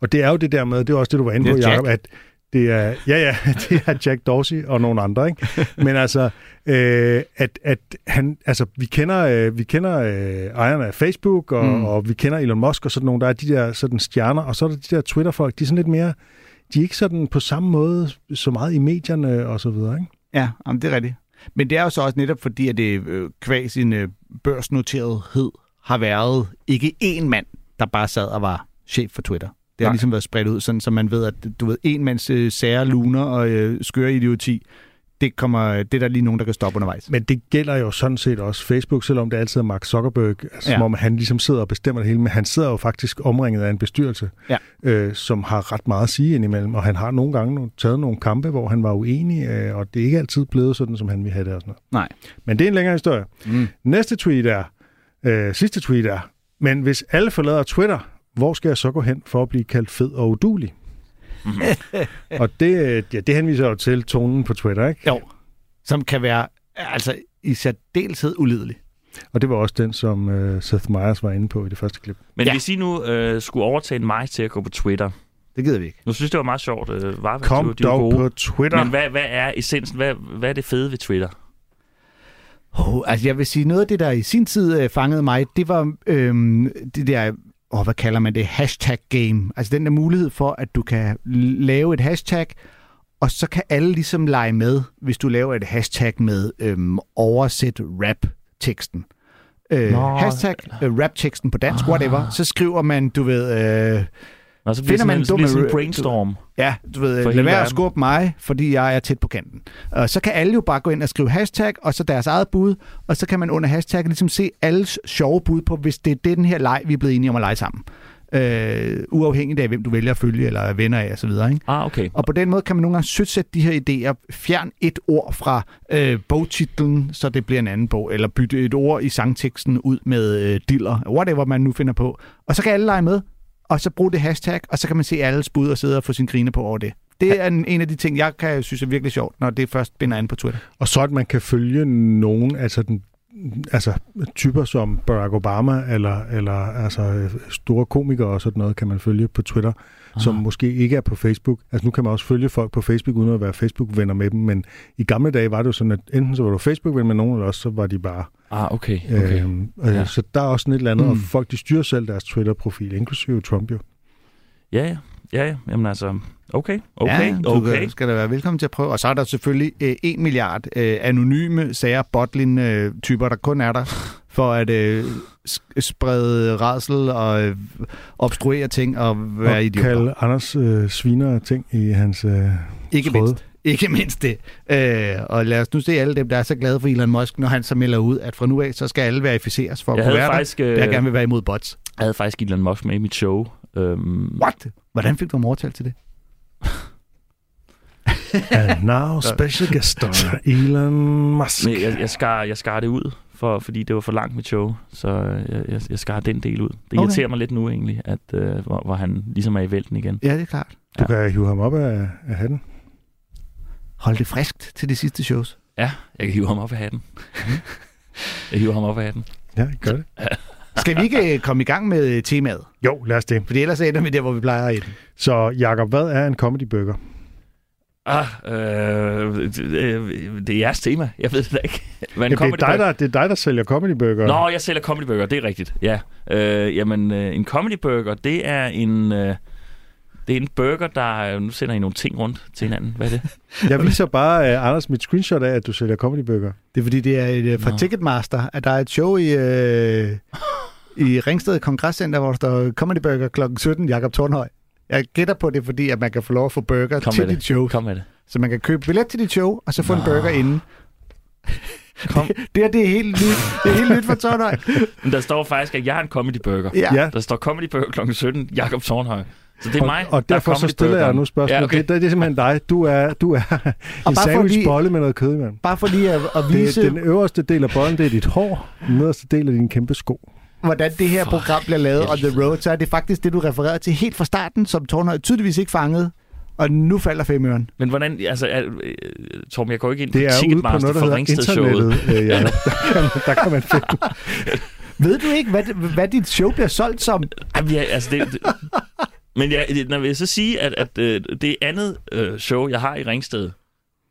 Og det er jo det der med, det er også det, du var inde på, Jacob, at det er, ja, ja, det er Jack Dorsey og nogle andre, ikke? Men altså, øh, at, at han, altså, vi kender, øh, vi kender øh, ejerne af Facebook, og, mm. og vi kender Elon Musk, og sådan nogle, der er de der sådan stjerner, og så er der de der Twitter-folk, de er sådan lidt mere, de er ikke sådan på samme måde så meget i medierne og så videre, ikke? Ja, jamen, det er rigtigt. Men det er jo så også netop fordi, at det øh, kvæg sin øh, børsnoterethed har været ikke én mand, der bare sad og var chef for Twitter. Det har Nej. ligesom været spredt ud, sådan, så man ved, at du ved, en mands øh, sære luner og øh, skøre idioti, det, kommer, det er der lige nogen, der kan stoppe undervejs. Men det gælder jo sådan set også Facebook, selvom det altid er Mark Zuckerberg, altså, Ja. ja. som om han ligesom sidder og bestemmer det hele, men han sidder jo faktisk omringet af en bestyrelse, Ja. øh, som har ret meget at sige indimellem, og han har nogle gange taget nogle kampe, hvor han var uenig, øh, og det er ikke altid blevet sådan, som han ville have det og sådan noget. Nej. Men det er en længere historie. Mm. Næste tweet er, øh, sidste tweet er, men hvis alle forlader Twitter, hvor skal jeg så gå hen for at blive kaldt fed og udulig? og det, øh, ja, det henviser jo til tonen på Twitter, ikke? Jo. Som kan være altså i særdeleshed ulidelig. Og det var også den, som øh, Seth Meyers var inde på i det første klip. Men Ja. hvis I nu øh, skulle overtale mig til at gå på Twitter, Det gider vi ikke. nu synes det var meget sjovt. Øh, var, Kom de, dog gode. på Twitter. Men hvad, hvad er essensen? Hvad, hvad er det fede ved Twitter? Oh, altså jeg vil sige, noget af det, der i sin tid øh, fangede mig, det var øhm, det der, oh, hvad kalder man det, hashtag game. Altså den der mulighed for, at du kan lave et hashtag, og så kan alle ligesom lege med, hvis du laver et hashtag med øhm, oversæt rap-teksten. Øh, Nå. hashtag øh, rap-teksten på dansk, whatever. Så skriver man, du ved... Øh, Nå, så bliver Finder man en dum- sådan en brainstorm. Ja, du ved, lad være at skubbe mig, fordi jeg er tæt på kanten. Og så kan alle jo bare gå ind og skrive hashtag, og så deres eget bud, og så kan man under hashtag ligesom se alles sjove bud på, hvis det er det, den her leg, vi er blevet enige om at lege sammen. Øh, uafhængigt af, hvem du vælger at følge, eller er venner af, og så videre. Ikke? Ah, okay. Og på den måde kan man nogle gange sødsætte de her idéer. Fjern et ord fra øh, bogtitlen, så det bliver en anden bog. Eller bytte et ord i sangteksten ud med øh, diller. Whatever man nu finder på. Og så kan alle lege med. Og så bruge det hashtag, og så kan man se alles bud og sidde og få sin grine på over det. Det er en, en af de ting, jeg kan synes er virkelig sjovt, når det først binder an på Twitter. Og så at man kan følge nogen, altså, den, altså typer som Barack Obama, eller, eller altså, store komikere og sådan noget, kan man følge på Twitter, Ah. som måske ikke er på Facebook. Altså nu kan man også følge folk på Facebook, uden at være Facebook-venner med dem, men i gamle dage var det jo sådan, at enten så var du Facebook-ven med nogen, eller også så var de bare... Ah, okay. okay. Øhm, øh, Ja. Så der er også sådan et eller andet, mm. Og folk de styrer selv deres Twitter-profil, inklusive Trump jo. Ja, ja. Ja, ja. Jamen altså, okay. Okay, ja, du okay. skal da være velkommen til at prøve. Og så er der selvfølgelig øh, en milliard øh, anonyme sager, botlin øh, typer der kun er der for at øh, sprede redsel og øh, obstruere ting og være og idioter. kalde Anders øh, sviner ting i hans øh, Ikke tråde. mindst. Ikke mindst det. Øh, og lad os nu se alle dem, der er så glade for Elon Musk, når han så melder ud, at fra nu af, så skal alle verificeres for at Jeg kunne være faktisk, der. øh, Jeg gerne vil være imod bots. jeg havde faktisk Elon Musk med i mit show. Øhm, What? Hvordan fik du ham overtalt til det? And now special guest star Elon Musk. Men jeg, jeg, skar, jeg skar det ud, for, fordi det var for langt mit show, så øh, jeg, jeg, jeg skar den del ud. Det Okay. irriterer mig lidt nu egentlig, at øh, hvor, hvor han ligesom er i vælten igen. Ja, det er klart. Du kan hive ham op af, af hatten. Hold det friskt til de sidste shows. Ja, jeg kan hive ham op af hatten. jeg hiver ham op af hatten. Ja, gør det. Skal vi ikke øh, komme i gang med øh, temaet? Jo, lad os det. Fordi ellers ender vi der, hvor vi plejer at ende. Så Jakob, hvad er en comedy burger? Ah, øh, det, øh, det er jeres tema. Jeg ved det ikke. Men Ja, det, er dig, der, det er dig, der sælger comedy burger. Nå, jeg sælger comedy burger, det er rigtigt. Ja. Øh, jamen, en comedy burger, det er en... Øh, det er en burger, der... Nu sender I nogle ting rundt til hinanden. Hvad er det? Jeg viser bare uh, Anders mit screenshot af, at du sælger comedy burger. Det er fordi, det er et, øh, fra Nå. Ticketmaster, at der er et show i, øh, i Ringsted Kongresscenter, hvor der står Comedy Burger kl. 17, Jakob Tornhøj. Jeg gætter på det, fordi at man kan få lov at få burger Kom til med det. dit show. Kom med det. Så man kan købe billet til dit show, og så få en Nå. burger inden. Kom. Det, det her, det er helt nyt. Det er helt nyt for Tornhøj. Men der står faktisk, at jeg er en comedy burger. Ja. Ja. Der står comedy burger kl. 17, Jakob Tornhøj. Så det er mig, og, og der er derfor så comedy stiller jeg nu spørgsmål. Ja, okay. okay. det, det er simpelthen dig. Du er, du er en sandwichbolle med noget kød, mand. Bare for lige at, at Det, vise, den øverste del af bollen, det er dit hår. Den nederste del er din kæmpe sko. hvordan det her program bliver lavet on the road, så er det faktisk det, du refererede til helt fra starten, som Tornhøj tydeligvis ikke fangede. Og nu falder femøren. Men hvordan, altså, er, øh, Torben, jeg går ikke ind Det på er Ticketmaster noget, der for Ringsted-showet. Øh, ja. der, kan man, der kan man finde Ved du ikke, hvad, hvad dit show bliver solgt som? Jamen, ja, altså, det, det, men det- når jeg så sige, at, at øh, det andet øh, show, jeg har i Ringsted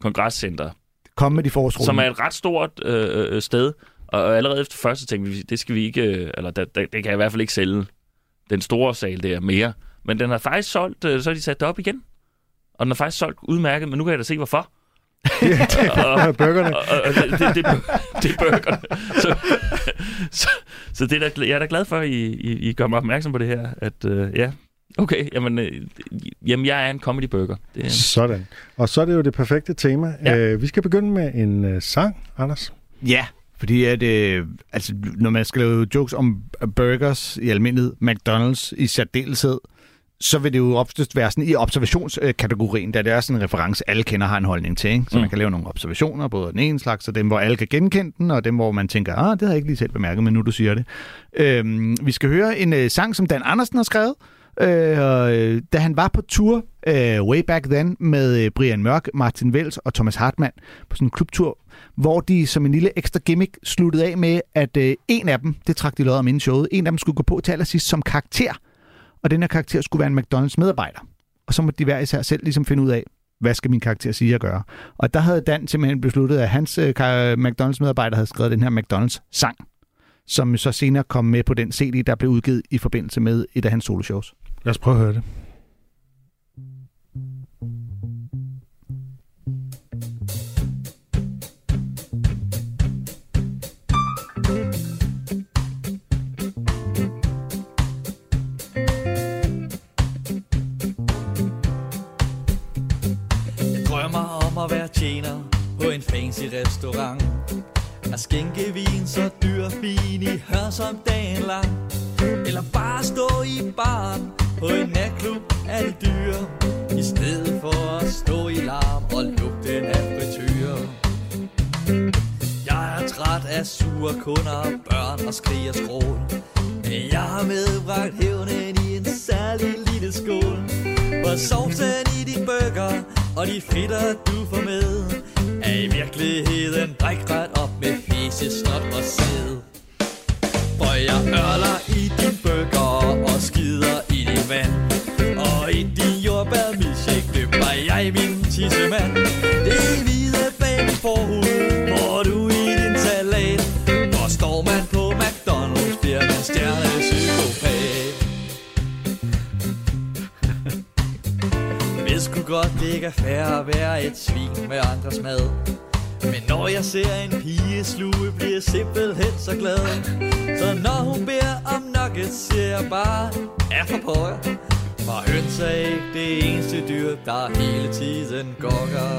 Kongresscenter, Kom med de forårsrulle. som er et ret stort øh, øh, sted, og, og allerede efter første tænkte vi, det skal vi ikke, øh, eller det, det, det kan jeg i hvert fald ikke sælge den store sal der mere. Men den har faktisk solgt, øh, så har de sat det op igen. Og den har faktisk solgt udmærket, men nu kan jeg da se, hvorfor. og, burgerne. og, og det, det, det, det er burgerne. Så, så, så det er da, jeg er da glad for, at I, I, I gør mig opmærksom på det her. At, øh, ja, okay, jamen, øh, jamen, jeg er en comedy burger. Det er, Sådan. Og så er det jo det perfekte tema. Ja. Øh, vi skal begynde med en øh, sang, Anders. Ja, fordi at, øh, altså, når man skal lave jokes om burgers i almindelighed, McDonald's i særdeleshed, så vil det jo oftest være sådan i observationskategorien, da det er sådan en reference, alle kender har en holdning til. Ikke? Så mm. man kan lave nogle observationer, både den ene slags, og dem, hvor alle kan genkende den, og dem, hvor man tænker, ah, det har jeg ikke lige selv bemærket, men nu du siger det. Øhm, vi skal høre en øh, sang, som Dan Andersen har skrevet, Øh, øh, da han var på tur øh, way back then med øh, Brian Mørk, Martin Vels og Thomas Hartmann på sådan en klubtur, hvor de som en lille ekstra gimmick sluttede af med, at øh, en af dem, det trak de lod om inden showet, en af dem skulle gå på til allersidst som karakter, og den her karakter skulle være en McDonald's medarbejder. Og så måtte de hver især selv ligesom finde ud af, hvad skal min karakter sige og gøre. Og der havde Dan simpelthen besluttet, at hans øh, McDonald's medarbejder havde skrevet den her McDonald's sang, som så senere kom med på den CD, der blev udgivet i forbindelse med et af hans soloshows. Lad os prøve at høre det. Drømmer om at være tjener på en fancy restaurant at skænke vin så dyr fin i hør som dagen lang. Eller bare stå i baren på en natklub af det dyr I stedet for at stå i larm og lugte af frityr Jeg er træt af sure kunder, børn og skrig og skrål. Men jeg har medbragt hævnen i en særlig lille skål. For sovsen i de burger og de fritter du får med. Er i virkeligheden brækret op med fise, snot og sæd. For jeg ørler i din bøger og skider i din vand. Og i din jordbær milkshake løber jeg min tissemand. Det er hvide bag min forhud, hvor du i din salat. Hvor står man på McDonald's, bliver man stjernepsykopat godt, det ikke er fair at være et svin med andres mad. Men når jeg ser en pige sluge, bliver jeg simpelthen så glad. Så når hun beder om nuggets, siger jeg bare, er for pokker. For høns er ikke det eneste dyr, der hele tiden gokker.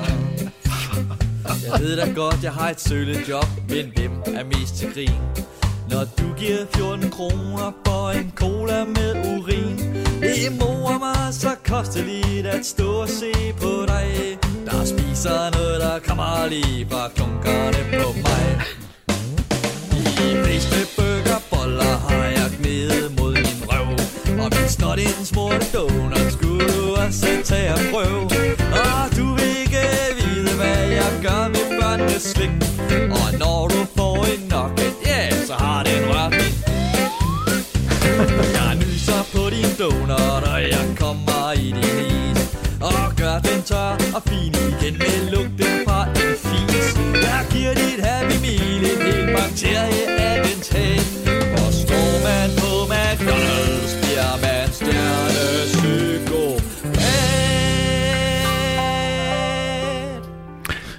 Jeg ved da godt, jeg har et sølet job, men hvem er mest til grin? Når du giver 14 kroner for en cola med urin Det morer mig så kosteligt at stå og se på dig. Der spiser noget, der kommer lige fra klunkerne på mig. De fleste burgerboller har jeg gnidet mod min røv. Og min snot i den smurte donut skulle du også tage og prøve. Og du vil ikke vide, hvad jeg gør med børnenes slik. Og når du får en nok donut, og jeg kommer i din is. Og gør den tør og fin igen med lugten fra en fis. Jeg giver dit Happy Meal en hel bakterie af den tag For står man på McDonald's, bliver man stjernepsykopat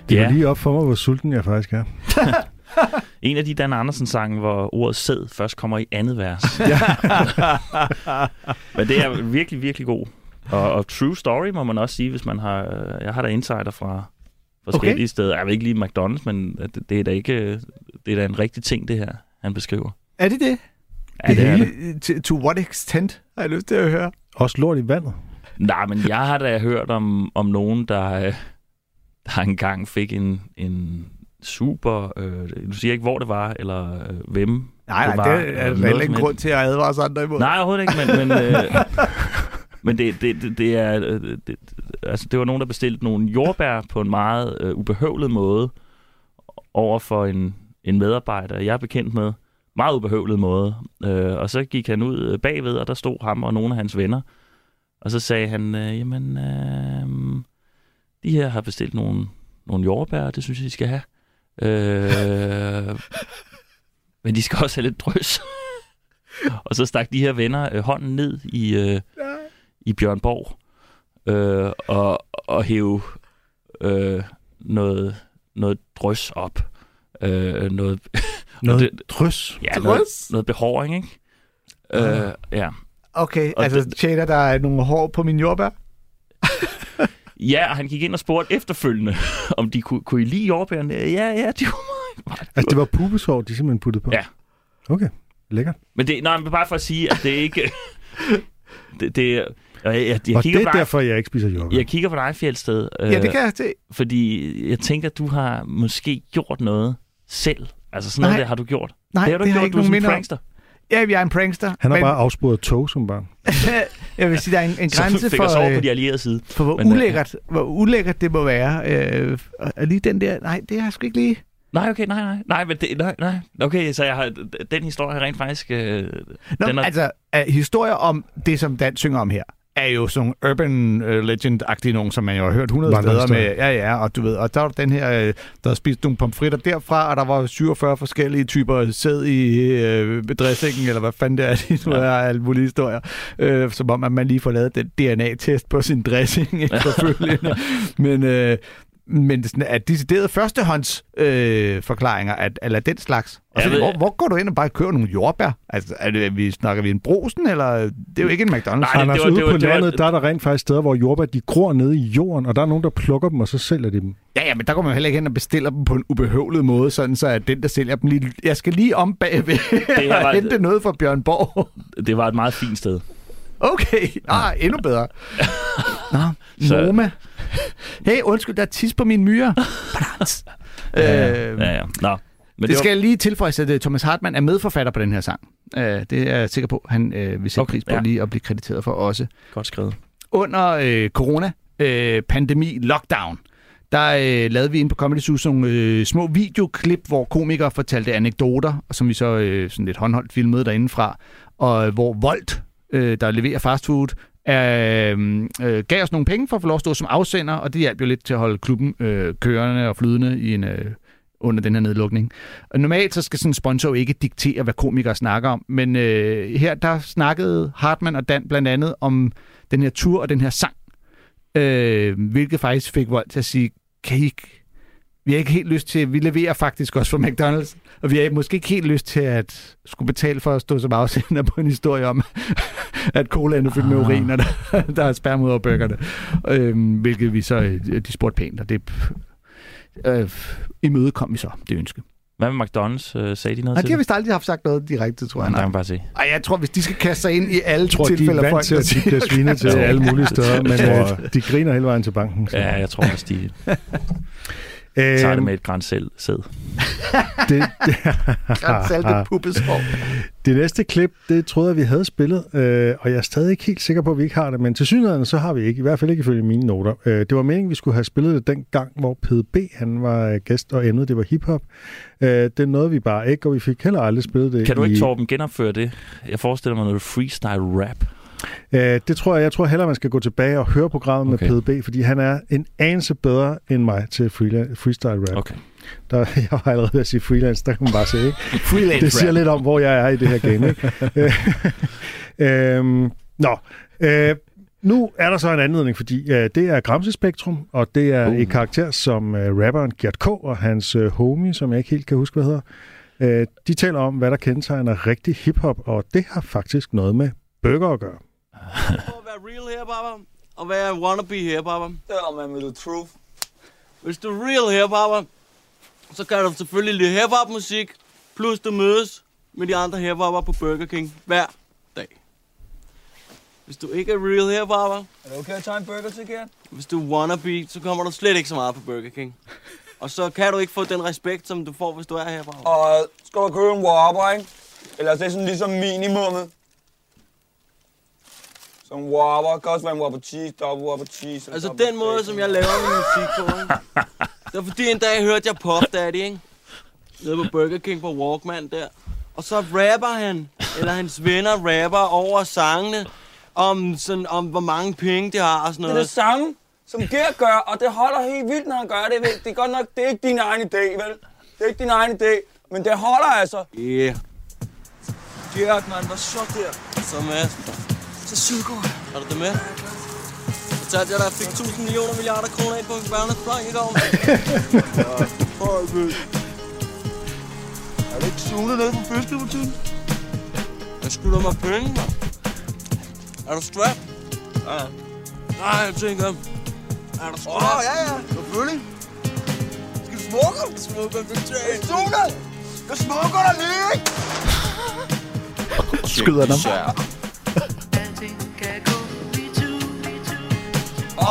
Det Ja. var lige op for mig, hvor sulten jeg faktisk er. En af de Dan Andersen-sange, hvor ordet sæd først kommer i andet vers. Men det er virkelig, virkelig god. Og, og true story, må man også sige, hvis man har... Jeg har da insider fra, forskellige Okay. steder. Jeg vil ikke lige McDonald's, men det, det, er da ikke, det er da en rigtig ting, det her, han beskriver. Er det det? Ja, det er det. det. To, to what extent, har jeg lyst til at høre. Også lort i vandet. Nej, men jeg har da hørt om, om nogen, der, der engang fik en, en super... Øh, du siger ikke, hvor det var, eller øh, hvem Nej, det var. det er der heller som grund til at advare os andre imod. Nej, overhovedet ikke, men, men, øh, men det, det, det, det er... øh, Det, altså, det var nogen, der bestilte nogle jordbær på en meget øh, ubehøvlet måde over for en, en medarbejder, jeg er bekendt med. Meget ubehøvlet måde. Øh, og så gik han ud øh, bagved, og der stod ham og nogle af hans venner. Og så sagde han, øh, jamen, øh, de her har bestilt nogle, nogle jordbær, og det synes jeg, de skal have. Øh, men de skal også have lidt drøs. og så stak de her venner øh, hånden ned i, øh, i Bjørn Borg øh, og, og hæve øh, noget, noget drøs op. Øh, noget, Noget det- drøs. ja, noget, Drøs? noget behåring, ikke? Øh, ja. Okay, Og altså det- tjener der er nogle hår på min jordbær? ja, og han gik ind og spurgte efterfølgende, om de kunne, kunne I lide jordbærene. Ja, ja, de var meget. Altså, det var pubesår, de simpelthen puttede på? Ja. Okay, lækkert. Men det, nej, men bare for at sige, at det ikke... det, det, er- jeg, jeg, jeg, Og kigger det er dig, derfor, jeg ikke spiser jordbær. jeg kigger på dig, Fjeldsted. Øh, Ja, det kan jeg se. Fordi jeg tænker, at du har måske gjort noget selv. Altså sådan noget Nej. der har du gjort. Nej, det har du det har gjort, ikke du er sådan en om. Ja, jeg er en prankster. Han har men bare afsporet tog som barn. jeg vil sige, der er en, en grænse Så fik for, os over øh, på de allierede side. for hvor, Men, øh, ulækkert, hvor ulækkert det må være. Øh, og lige den der, nej, det har jeg sgu ikke lige. Nej, okay, nej, nej. Nej, men det, nej, nej. Okay, så jeg har, den historie rent faktisk... Øh, Nå, Den er- altså, historier om det, som Dan synger om her, er jo sådan urban uh, legend-agtige nogen, som man jo har hørt 100 steder med. Ja, ja, og du ved, og der var den her, øh, der havde spist nogle pomfritter derfra, og der var 47 forskellige typer sæd i øh, dressingen, eller hvad fanden det er, de nu er, alle mulige historier. Øh, som om, at man lige får lavet den DNA-test på sin dressing efterfølgende. Men, øh, men det er sådan, at deciderede førstehånds øh, forklaringer, at, eller den slags. Og så, ved- hvor, hvor går du ind og bare køber nogle jordbær? Altså, er det, vi snakker vi en brosen, eller det er jo ikke en McDonald's. Nej, Anders, det var- ude det var- på det var- landet, der er der rent faktisk steder, hvor jordbær, de gror nede i jorden, og der er nogen, der plukker dem, og så sælger de dem. Ja, ja, men der går man heller ikke hen og bestiller dem på en ubehøvlet måde, sådan så at den, der sælger dem lige... Jeg skal lige om bagved var- og hente noget fra Bjørn Borg. det var et meget fint sted. Okay, ah, endnu bedre. Nå, Så- Noma. Hey, undskyld, der er tis på min myre. Ja, øh, ja, ja. Nå. Men det, det, skal jeg lige tilføje, at Thomas Hartmann er medforfatter på den her sang. Øh, det er jeg sikker på, han øh, vil sætte Okay, pris på ja. lige at blive krediteret for også. godt skrevet. under øh, corona, øh, pandemi, lockdown, der øh, lavede vi ind på Comedy Zoo nogle øh, små videoklip, hvor komikere fortalte anekdoter, som vi så øh, sådan lidt håndholdt filmede derindefra, og øh, hvor Volt, øh, der leverer fastfood, øh, øh, gav os nogle penge for at få lov at stå som afsender, og det hjalp jo lidt til at holde klubben øh, kørende og flydende i en, øh, under den her nedlukning. Og normalt så skal sådan en sponsor jo ikke diktere, hvad komikere snakker om, men øh, her der snakkede Hartmann og Dan blandt andet om den her tur og den her sang, øh, hvilket faktisk fik Vold til at sige, kan I ikke, vi har ikke helt lyst til, vi leverer faktisk også for McDonald's, og vi har måske ikke helt lyst til at skulle betale for at stå som afsender på en historie om, at colaen er fyldt med urin, og der, der er spærm ud over burgerne. Øh, hvilket vi så, øh, de spurgte pænt, og det øh, imødekom vi så, det ønske. Hvad med McDonald's? Øh, sagde de noget Nej, til de har vist aldrig haft sagt noget direkte, tror jeg. Nej, Nej. jeg kan bare se. Ej, jeg tror, hvis de skal kaste sig ind i alle Jeg tror, de tilfælde er af vant folk, til, at de bliver svinet til alle mulige steder, men øh, de griner hele vejen til banken. Så. Ja, jeg tror også, de Øhm, tager det med et græns selv. Sæd. det, det, Græns salte puppesår. det næste klip, det troede jeg, vi havde spillet, øh, og jeg er stadig ikke helt sikker på, at vi ikke har det, men til synligheden så har vi ikke, i hvert fald ikke ifølge mine noter. Øh, det var meningen, vi skulle have spillet det den gang, hvor PDB han var øh, gæst, og emnet det var hiphop. Øh, det nåede vi bare ikke, og vi fik heller aldrig spillet det. Kan du ikke, i, Torben, genopføre det? Jeg forestiller mig noget freestyle rap. Øh, det tror jeg, jeg tror hellere, man skal gå tilbage og høre programmet Okay. med PDB, fordi han er en anelse bedre end mig til freestyle rap. Okay. Der, jeg var allerede ved at sige freelance, der kan man bare se, ikke? Freelance Det siger rap. lidt om, hvor jeg er i det her game, ikke? Øh, øhm, nå, øh, nu er der så en anledning, fordi øh, det er Gramse Spektrum, og det er Uh. en karakter som øh, rapperen Gert K. og hans øh, homie, som jeg ikke helt kan huske, hvad hedder. Øh, de taler om, hvad der kendetegner rigtig hiphop, og det har faktisk noget med bøger at gøre. at være real her, Baba, og være wannabe her, Baba. Tell me the truth. Hvis du er real hiphopper, så kan du selvfølgelig lide hiphop musik, plus du mødes med de andre hiphopper på Burger King hver dag. Hvis du ikke er real hiphopper, Er det okay at tage en burger til, Gert? hvis du er wannabe, så kommer du slet ikke så meget på Burger King. Og så kan du ikke få den respekt, som du får, hvis du er hiphopper. Og skal du købe en Whopper, ikke? Eller det er sådan ligesom minimummet. En Whopper kan også være en Whopper cheese, double Whopper cheese. Altså den måde, som jeg laver min musik på, ikke? Det var fordi en dag hørte jeg Pop Daddy, ikke? Nede på Burger King på Walkman der. Og så rapper han, eller hans venner rapper over sangene, om, sådan, om hvor mange penge de har og sådan Det er noget. det samme, som Gert gør, og det holder helt vildt, når han gør det. Det er godt nok, det er ikke din egen idé, vel? Det er ikke din egen idé, men det holder altså. Yeah. Gert, man, hvad så der? Så med. Så psyko. Har du det med? Fortalte jeg dig, at jeg fik 1000 millioner milliarder kroner ind på en børneplan i går. Er det ikke sunet ned på fiskebutikken? Jeg skylder mig penge, mand. Er du strapped? Ja. Nej, jeg tænker... Er du Åh, strapped? ja, ja, selvfølgelig. Skal du smukke? Smukker du træn? Suge! Jeg smukker dig lige, ikke? Skyder dem.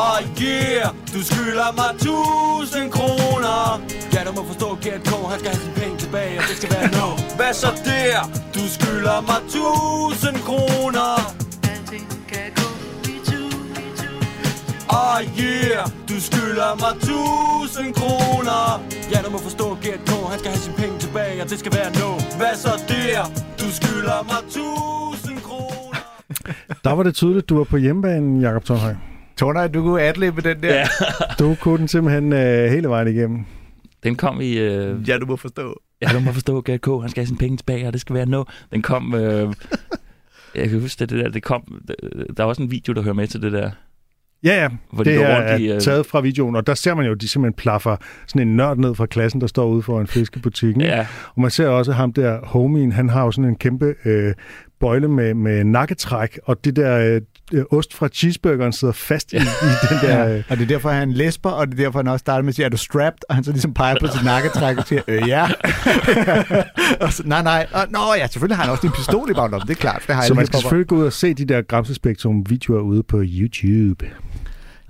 Oh yeah, du skylder mig 1000 kroner. Ja, du må forstå, Gert K. han skal have sine penge tilbage, og det skal være no. Hvad så der? Du skylder mig 1000 kroner. Oh yeah, du skylder mig 1000 kroner. Ja, du må forstå, Gert K. han skal have sine penge tilbage, og det skal være no. Hvad så der? Du skylder mig 1000 kroner. Der var det tydeligt, du var på hjemmebanen, Jakob Tornhøj. Tornøj, du kunne adlibe den der. Ja. Du kunne den simpelthen øh, hele vejen igennem. Den kom i... Øh, ja, du må forstå. ja, du må forstå, Gert K. Han skal have sine penge tilbage, og det skal være no. Den kom... Øh, jeg kan huske det, det der. Det kom, der er også en video, der hører med til det der. Ja, ja. Hvor de det går er, er øh, taget fra videoen, og der ser man jo, at de simpelthen plaffer sådan en nørd ned fra klassen, der står ude foran fiskebutikken. Ja, Og man ser også ham der, homien, han har jo sådan en kæmpe øh, bøjle med, med nakketræk, og det der øh, ost fra cheeseburgeren sidder fast i, i den der... Øh, Og det er derfor, han læsper, og det er derfor, han også starter med at sige, er du strapped? Og han så ligesom peger på sit nakketræk og siger, øh, ja. og så, nej, nej. Og, nå ja, selvfølgelig har han også en pistol i baglommen, det er klart. Det har så man skal selvfølgelig gå ud og se de der Gramsespektrum-videoer ude på YouTube.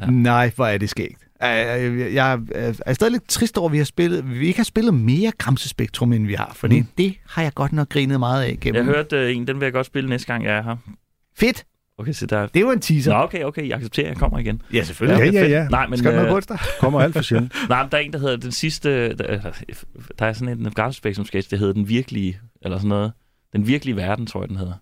Ja. Nej, hvor er det skægt. Jeg, jeg, jeg er stadig lidt trist over, at vi, har spillet, vi ikke har spillet mere Gramsespektrum, end vi har. For det, Mm. det har jeg godt nok grinet meget af jeg gennem. hørte øh, en, den vil jeg godt spille næste gang, jeg er her. Fedt! Okay, så der... Det var en teaser. Nå, okay, okay, jeg accepterer, jeg kommer igen. Ja, selvfølgelig. Ja, det ja, fedt. ja. Nej, men, Skal du noget øh, på? Kommer alt for sjældent. nej, men der er en, der hedder den sidste... Der, der er sådan en Gramsespektrum sketch, der hedder Den Virkelige, eller sådan noget. Den Virkelige Verden, tror jeg, den hedder.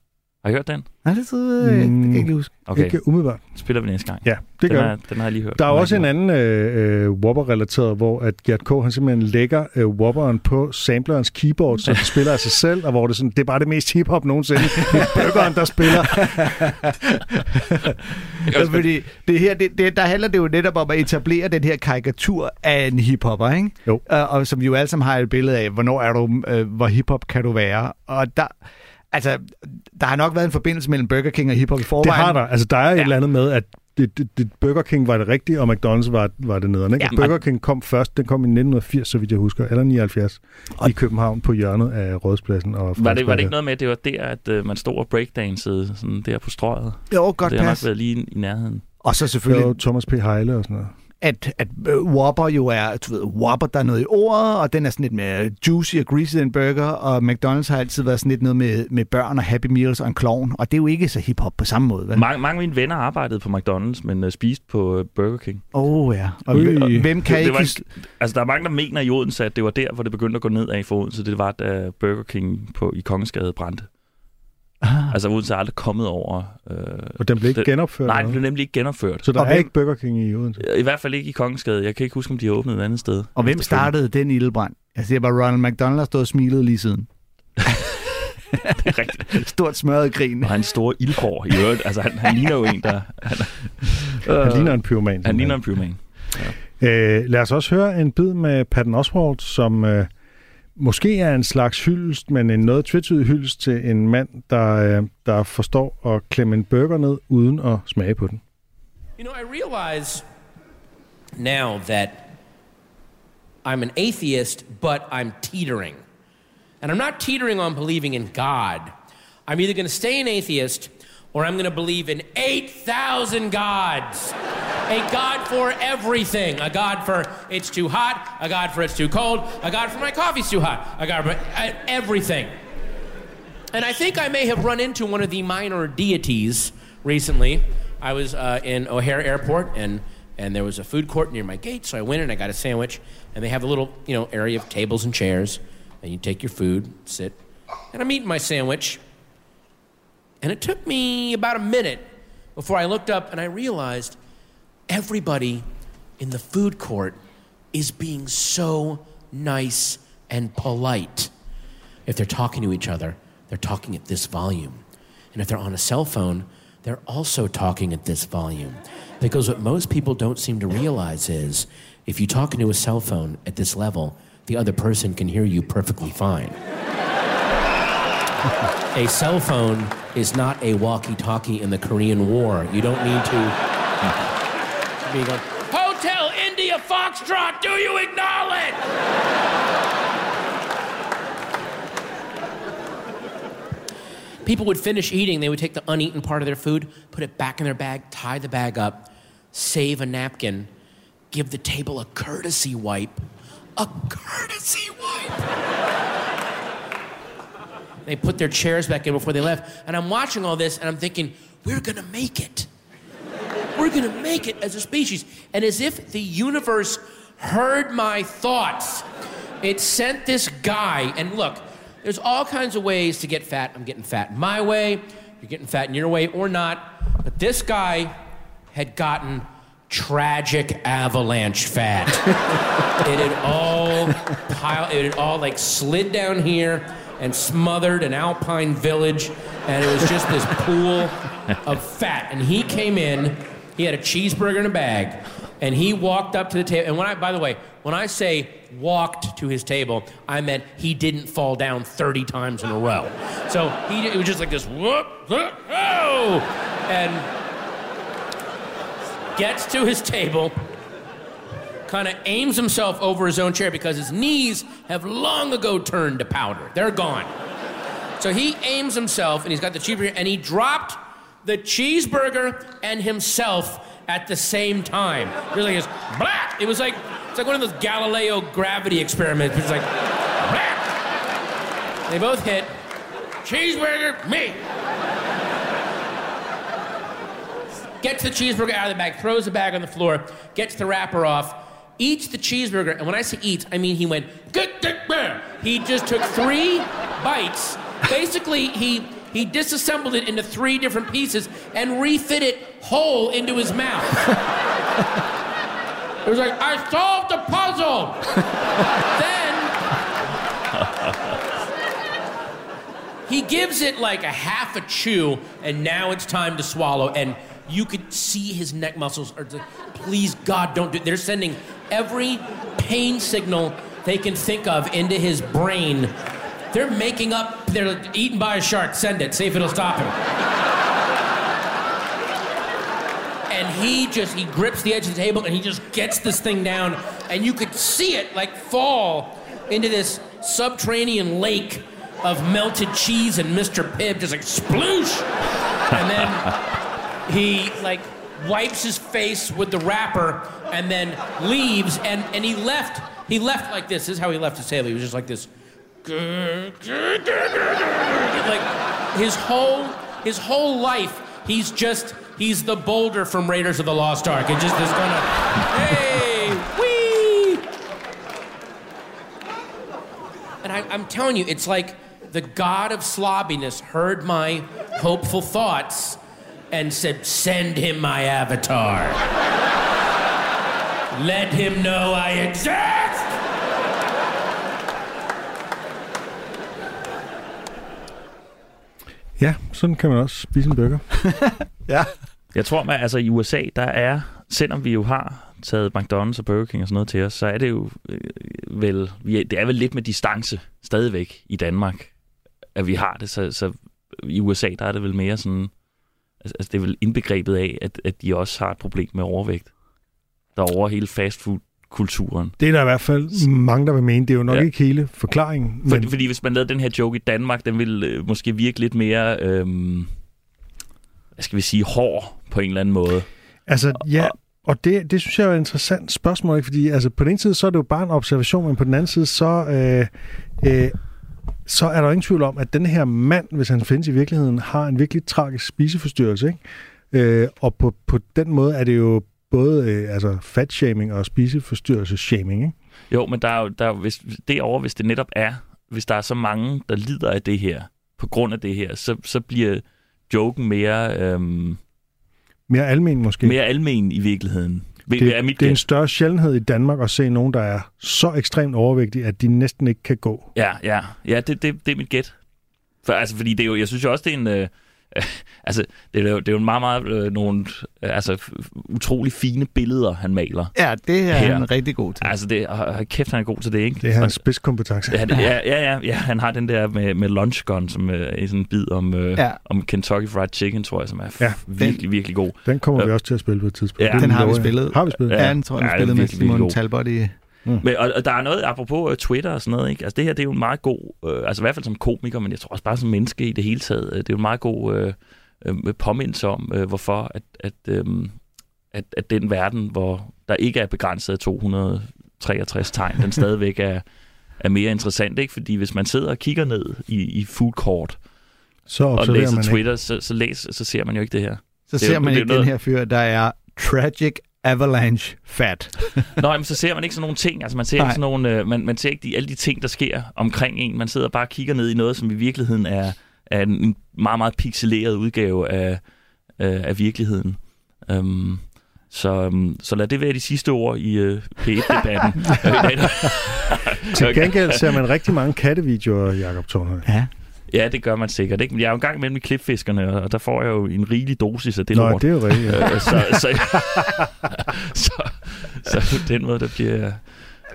Har I hørt den? Nej, det, ikke. det kan jeg ikke huske. Okay, Ikke umiddelbart. spiller vi næste gang. Ja, det den, gør er, den har jeg lige hørt. Der er Den også en anden øh, øh, Whopper-relateret, hvor at Gert K. han simpelthen lægger øh, Whopperen på samplerens keyboard, så det spiller af sig selv, og hvor det, sådan, det er bare det mest hip-hop nogensinde. Det er burgeren, der spiller. Ja, fordi det her, det, det, der handler det jo netop om at etablere den her karikatur af en hiphopper, ikke? Jo. Og, og som vi jo alle sammen har et billede af, hvornår er du, øh, hvor hiphop kan du være? Og der, altså, der har nok været en forbindelse mellem Burger King og hiphop i forvejen. Det har der. Altså, der er et Ja. eller andet med, at det, det, det, Burger King var det rigtige, og McDonald's var, var det nederen. Ikke? Ja, Burger King kom først, den kom i 1980, så vidt jeg husker, eller 79, Og- i København på hjørnet af Rådspladsen. Og Var det, var det ikke noget med, at det var der, at øh, man stod og breakdansede sådan der på strøget? Jo, godt det har nok pas. været lige i, nærheden. Og så selvfølgelig, var Thomas P. Heile og sådan noget. At, at øh, Whopper jo er, du ved, Whopper, der er noget i ordet, og den er sådan lidt mere juicy og greasy en burger, og McDonald's har altid været sådan lidt noget med, med børn og Happy Meals og en klovn, og det er jo ikke så hiphop på samme måde, vel? Mange, mange af mine venner arbejdede på McDonald's, men uh, spiste på uh, Burger King. Åh oh, ja. Og, Ui. og hvem kan Det- det ikke... var hus- Altså, der er mange, der mener i Odense, at det var der, hvor det begyndte at gå ned af for Odense. Det var, da Burger King på, i Kongensgade brændte. Ah. Altså, Odense er aldrig kommet over... Øh, Og den blev ikke det- genopført. Nej, den blev nemlig ikke genopført. Så der Og er hvem- ikke Burger King i Odense. I hvert fald ikke i Kongensgade. Jeg kan ikke huske, om de har åbnet et andet sted. Og hvem startede den ildebrand? Jeg siger bare, Ronald McDonald har stået og smilet lige siden. Det er rigtigt. Stort smørret grin. Og hans store ildhår i øvrigt. Altså, han, han ligner jo en, der... Han, Han ligner en pyroman. han ligner en pyroman. Øh, lad os også høre en bid med Patton Oswalt, som øh, måske er en slags hyldest, men en noget tvetydig hyldest til en mand, der, øh, der forstår at klemme en burger ned uden at smage på den. You know, I realize now that I'm an atheist, but I'm teetering. And I'm not teetering on believing in God. I'm either going to stay an atheist or I'm going to believe in 8,000 gods. A God for everything. A God for it's too hot, a God for it's too cold, a God for my coffee's too hot, a God for uh, everything. And I think I may have run into one of the minor deities recently. I was uh, in O'Hare Airport and and there was a food court near my gate, so I went and I got a sandwich. And they have a little, you know, area of tables and chairs, and you take your food, sit, and I'm eating my sandwich. And it took me about a minute before I looked up and I realized everybody in the food court is being so nice and polite. If they're talking to each other, they're talking at this volume. And if they're on a cell phone, they're also talking at this volume. Because what most people don't seem to realize is if you talk into a cell phone at this level, the other person can hear you perfectly fine. A cell phone is not a walkie talkie in the Korean War. You don't need to be going, Hotel India Foxtrot, do you acknowledge? People would finish eating, they would take the uneaten part of their food, put it back in their bag, tie the bag up, save a napkin, give the table a courtesy wipe. A courtesy wipe. They put their chairs back in before they left. And I'm watching all this and I'm thinking, we're gonna make it. We're gonna make it as a species. And as if the universe heard my thoughts, it sent this guy, and look, there's all kinds of ways to get fat. I'm getting fat in my way, you're getting fat in your way, or not. But this guy had gotten tragic avalanche fat. it had all piled, it had all like slid down here and smothered an alpine village, and it was just this pool of fat. And he came in, he had a cheeseburger in a bag, and he walked up to the table. And when I, by the way, when I say walked to his table, I meant he didn't fall down 30 times in a row. So he, it was just like this whoop, whoop, oh, and gets to his table, kind of aims himself over his own chair because his knees have long ago turned to powder. They're gone. So he aims himself, and he's got the cheeseburger, and he dropped the cheeseburger and himself at the same time. This, black. It was like it's like one of those Galileo gravity experiments. It's like. They both hit. Cheeseburger, me. Gets the cheeseburger out of the bag, throws the bag on the floor, gets the wrapper off, eats the cheeseburger, and when I say eats, I mean he went, he just took three bites. Basically, he he disassembled it into three different pieces and refit it whole into his mouth. it was like, I solved the puzzle. then he gives it like a half a chew, and now it's time to swallow. And you could see his neck muscles are like, please God, don't do. They're sending every pain signal they can think of into his brain. They're making up, they're eaten by a shark, send it, see if it'll stop him. and he just, he grips the edge of the table and he just gets this thing down, and you could see it like fall into this subterranean lake of melted cheese and Mr. Pibb, just like sploosh. And then he like wipes his face with the wrapper and then leaves and, and he left he left like this. This is how he left his table. He was just like this. Like his whole his whole life, he's just he's the boulder from Raiders of the Lost Ark. It just is gonna hey wee. And I, I'm telling you, it's like the god of slobbiness heard my hopeful thoughts and said, Send him my avatar. Let him know I exist! Ja, sådan kan man også spise en burger. Ja. Jeg tror, at altså, i USA, der er, selvom vi jo har taget McDonald's og Burger King og sådan noget til os, så er det jo øh, vel, vi er, det er vel lidt med distance stadigvæk i Danmark, at vi har det. Så, så i USA, der er det vel mere sådan, altså det er vel indbegrebet af, at, at de også har et problem med overvægt. Der er over hele fastfood kulturen. Det er der i hvert fald mange, der vil mene. Det er jo nok Ja. ikke hele forklaringen. For, Men, Fordi hvis man lavede den her joke i Danmark, den ville øh, måske virke lidt mere, øh, hvad skal vi sige, hård på en eller anden måde. altså, ja, og det, det synes jeg er et interessant spørgsmål, ikke? fordi altså, på den ene side, så er det jo bare en observation, men på den anden side, så, øh, øh, så er der ingen tvivl om, at den her mand, hvis han findes i virkeligheden, har en virkelig tragisk spiseforstyrrelse. Ikke? Øh, og på, på den måde er det jo både øh, altså fatshaming og spiseforstyrrelse-shaming. Ikke? Jo, men der er jo, der er, hvis, derovre, hvis det netop er, hvis der er så mange, der lider af det her, på grund af det her, så, så bliver joken mere, øhm, Mere almen måske. mere almen i virkeligheden. Det, det, er mit det er en større sjældenhed i Danmark at se nogen, der er så ekstremt overvægtige, at de næsten ikke kan gå. Ja, ja, ja det, det, det er mit gæt. For, altså, fordi det er jo, jeg synes jo også, det er en... Øh, altså, det er jo, det er jo en meget, meget øh, nogle øh, altså, utrolig fine billeder, han maler. Ja, det er Her. han rigtig god til. Altså, det, hold kæft, han er god til det, ikke? Det er hans Og- spidskompetence. Ja, det, ja, ja, ja, ja, han har den der med, med lunch gun, som øh, er sådan en bid om, øh, Ja. ja. om Kentucky Fried Chicken, tror jeg, som er Ja, ja, virkelig, virkelig god. Den kommer Øh, vi også til at spille på et tidspunkt. ja, Det Den har vi spillet. Har vi spillet? Ja, den tror jeg, vi Ja, spillede er med virkelig, Simon. Talbot i... Men, og, og der er noget, apropos uh, Twitter og sådan noget, ikke? Altså det her, det er jo en meget god, øh, altså i hvert fald som komiker, men jeg tror også bare som menneske i det hele taget, øh, det er jo en meget god øh, øh, påmindelse om, øh, hvorfor at, at, øh, at, at den verden, hvor der ikke er begrænset af 263 tegn, den stadigvæk er, er mere interessant, ikke? Fordi hvis man sidder og kigger ned i, i food court Så og læser man ikke. Twitter, så, så, læs, så ser man jo ikke det her. Så Det er ser jo- man det ikke den noget- her fyr, der er tragic avalanche fat. Nå, men så ser man ikke sådan nogle ting. Altså man ser Nej. ikke sådan nogle, øh, man, man ser ikke de, alle de ting, der sker omkring en. Man sidder bare og kigger ned i noget, som i virkeligheden er, er en meget, meget pixeleret udgave af, øh, af virkeligheden. Um, så, um, så lad det være de sidste ord i uh, P1-debatten. Til gengæld ser man rigtig mange kattevideoer, Jakob Tornhøj. Ja. Ja, det gør man sikkert. Ikke? Men jeg er jo en gang mellem i klipfiskerne, og der får jeg jo en rigelig dosis af det Nå, lort. det er jo rigtigt. Ja. Øh, så, så, så, så, så på den måde, der bliver...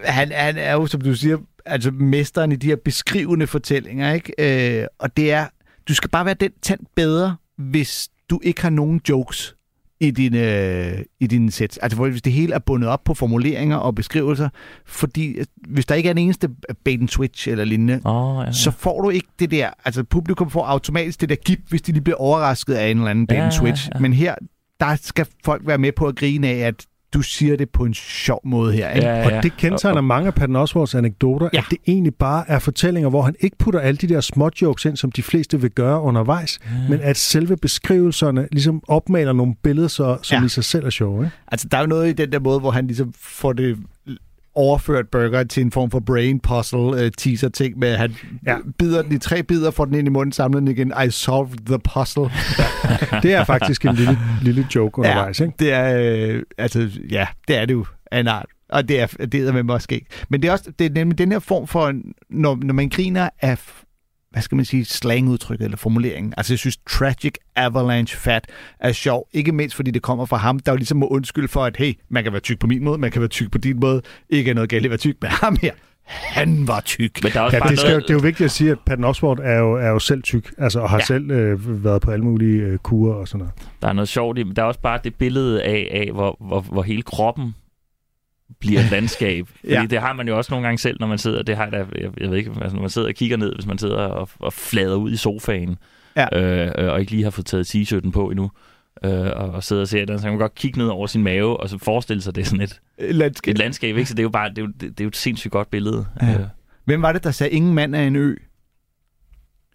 Han, han er jo, som du siger, altså mesteren i de her beskrivende fortællinger, ikke? Øh, og det er, du skal bare være den tand bedre, hvis du ikke har nogen jokes i dine, øh, i dine sæt. Altså hvis det hele er bundet op på formuleringer og beskrivelser, fordi øh, hvis der ikke er en eneste bait and switch eller lignende, Oh, ja, så får du ikke det der, altså publikum får automatisk det der gip, hvis de lige bliver overrasket af en eller anden bait and Ja, switch. ja. Men her, der skal folk være med på at grine af, at du siger det på en sjov måde her. Ikke? Ja, Og det kendetegner mange af Patton Oswalds anekdoter, Ja. at det egentlig bare er fortællinger, hvor han ikke putter alle de der små jokes ind, som de fleste vil gøre undervejs, men at selve beskrivelserne ligesom opmaler nogle billeder, så, som Ja. ja. i sig selv er sjove. Ikke? Altså, der er jo noget i den der måde, hvor han ligesom får det overført burger til en form for brain puzzle uh, teaser ting med, at han ja. Ja. bider den i tre bidder, får den ind i munden, samler den igen. I solved the puzzle. Det er faktisk en lille, lille joke undervejs. Ikke? det er, øh, altså, ja, det er det jo af en art. Og det er, det er med måske ikke. Men det er også, det er nemlig den her form for, når, når man griner af, hvad skal man sige, slangudtrykket eller formuleringen. Altså, jeg synes, tragic avalanche fat er sjov. Ikke mindst, fordi det kommer fra ham, der jo ligesom må undskylde for, at hey, man kan være tyk på min måde, man kan være tyk på din måde. Ikke er noget galt at være tyk, men ham her, han var tyk. Men der er også Ja, bare det, skal, noget... det er jo vigtigt at sige, at Patton Oswalt er jo, er jo selv tyk, altså, og har ja. selv øh, været på alle mulige øh, kurer og sådan noget. Der er noget sjovt i, men der er også bare det billede af, af hvor, hvor, hvor hele kroppen bliver et landskab. Fordi Ja. det har man jo også nogle gange selv, når man sidder, det har jeg, jeg, jeg ved ikke, altså, når man sidder og kigger ned, hvis man sidder og, og flader ud i sofaen, Ja. øh, øh, og ikke lige har fået taget t-shirten på endnu, øh, og, og sidder og ser den, så kan man godt kigge ned over sin mave, og så forestille sig, det er sådan et, Landskab. et landskab, ikke? Så det er jo bare, det er jo, det, det er jo et sindssygt godt billede. Ja. Øh, Hvem var det, der sagde, ingen mand er en ø?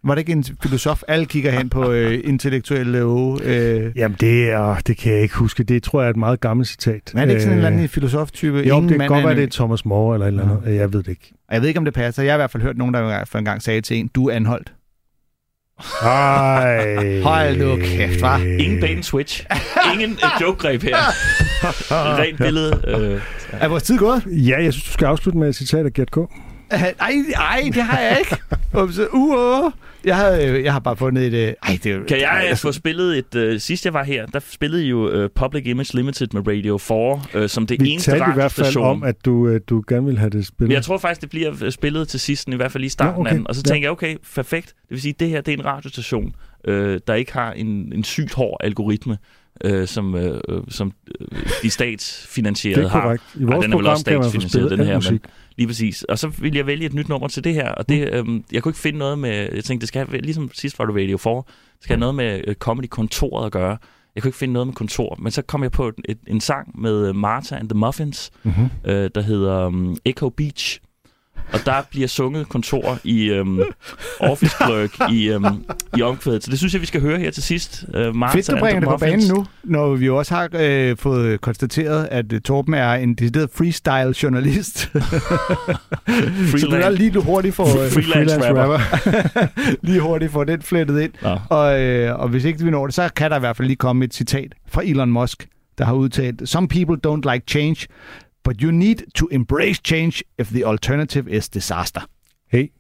Var det ikke en filosof? Alle kigger hen på øh, intellektuelle love. Øh. Jamen, det, er, det kan jeg ikke huske. Det tror jeg er et meget gammelt citat. Men er det ikke sådan en Øh, eller anden filosof-type? Jo, Ingen det kan godt er være, det er Thomas More eller et eller andet. Jeg ved det ikke. Og jeg ved ikke, om det passer. Jeg har i hvert fald hørt nogen, der for en gang sagde til en, du er anholdt. Ej. Hold nu kæft, hva? ingen bait and switch. Ingen joke-greb her. Rent billede. Øh, Er vores tid gået? Ja, jeg synes, du skal afslutte med et citat af Gert K. Ej, ej, det har jeg ikke. Uh, uh. Jeg, har, øh, jeg har bare fundet et... øh, Ej, det. Kan jeg ej, øh, få spillet et... Øh, sidst jeg var her, der spillede I jo uh, Public Image Limited med Radio 4, øh, som det Vi eneste i hvert fald om, at du, øh, du gerne vil have det spillet. jeg tror faktisk, det bliver øh, spillet til sidst, i hvert fald lige i starten Nå, okay. af den. Og så Ja. tænker jeg, okay, perfekt. Det vil sige, det her det er en radiostation, øh, der ikke har en, en sygt hård algoritme. øh, som, øh, øh, som øh, de statsfinansierede Det er har. korrekt. I Ej, vores den er vel program også kan man få statsfinansieret, den her, musik. men lige præcis. Og så ville jeg vælge et nyt nummer til det her, og det, øhm, jeg kunne ikke finde noget med, jeg tænkte, det skal have, ligesom sidst var det Radio 4, det skal have noget med øh, comedy-kontoret at gøre. Jeg kunne ikke finde noget med kontor, men så kom jeg på et, et, en sang med øh, Martha and the Muffins, Mhm. øh, der hedder um, Echo Beach. Og der bliver sunget kontor i um, Office Clerk i, um, i omkvædet. Så det synes jeg, vi skal høre her til sidst. Uh, Martha Fedt, du bringer det på banen nu, når vi også har øh, fået konstateret, at øh, Torben er en decideret freestyle-journalist. Så du er lige hurtigt for... øh, Freelance rapper. lige hurtigt for den flettet ind. Nå. Og, øh, og hvis ikke vi når det, så kan der i hvert fald lige komme et citat fra Elon Musk, der har udtalt, Some people don't like change, but you need to embrace change if the alternative is disaster. Hey,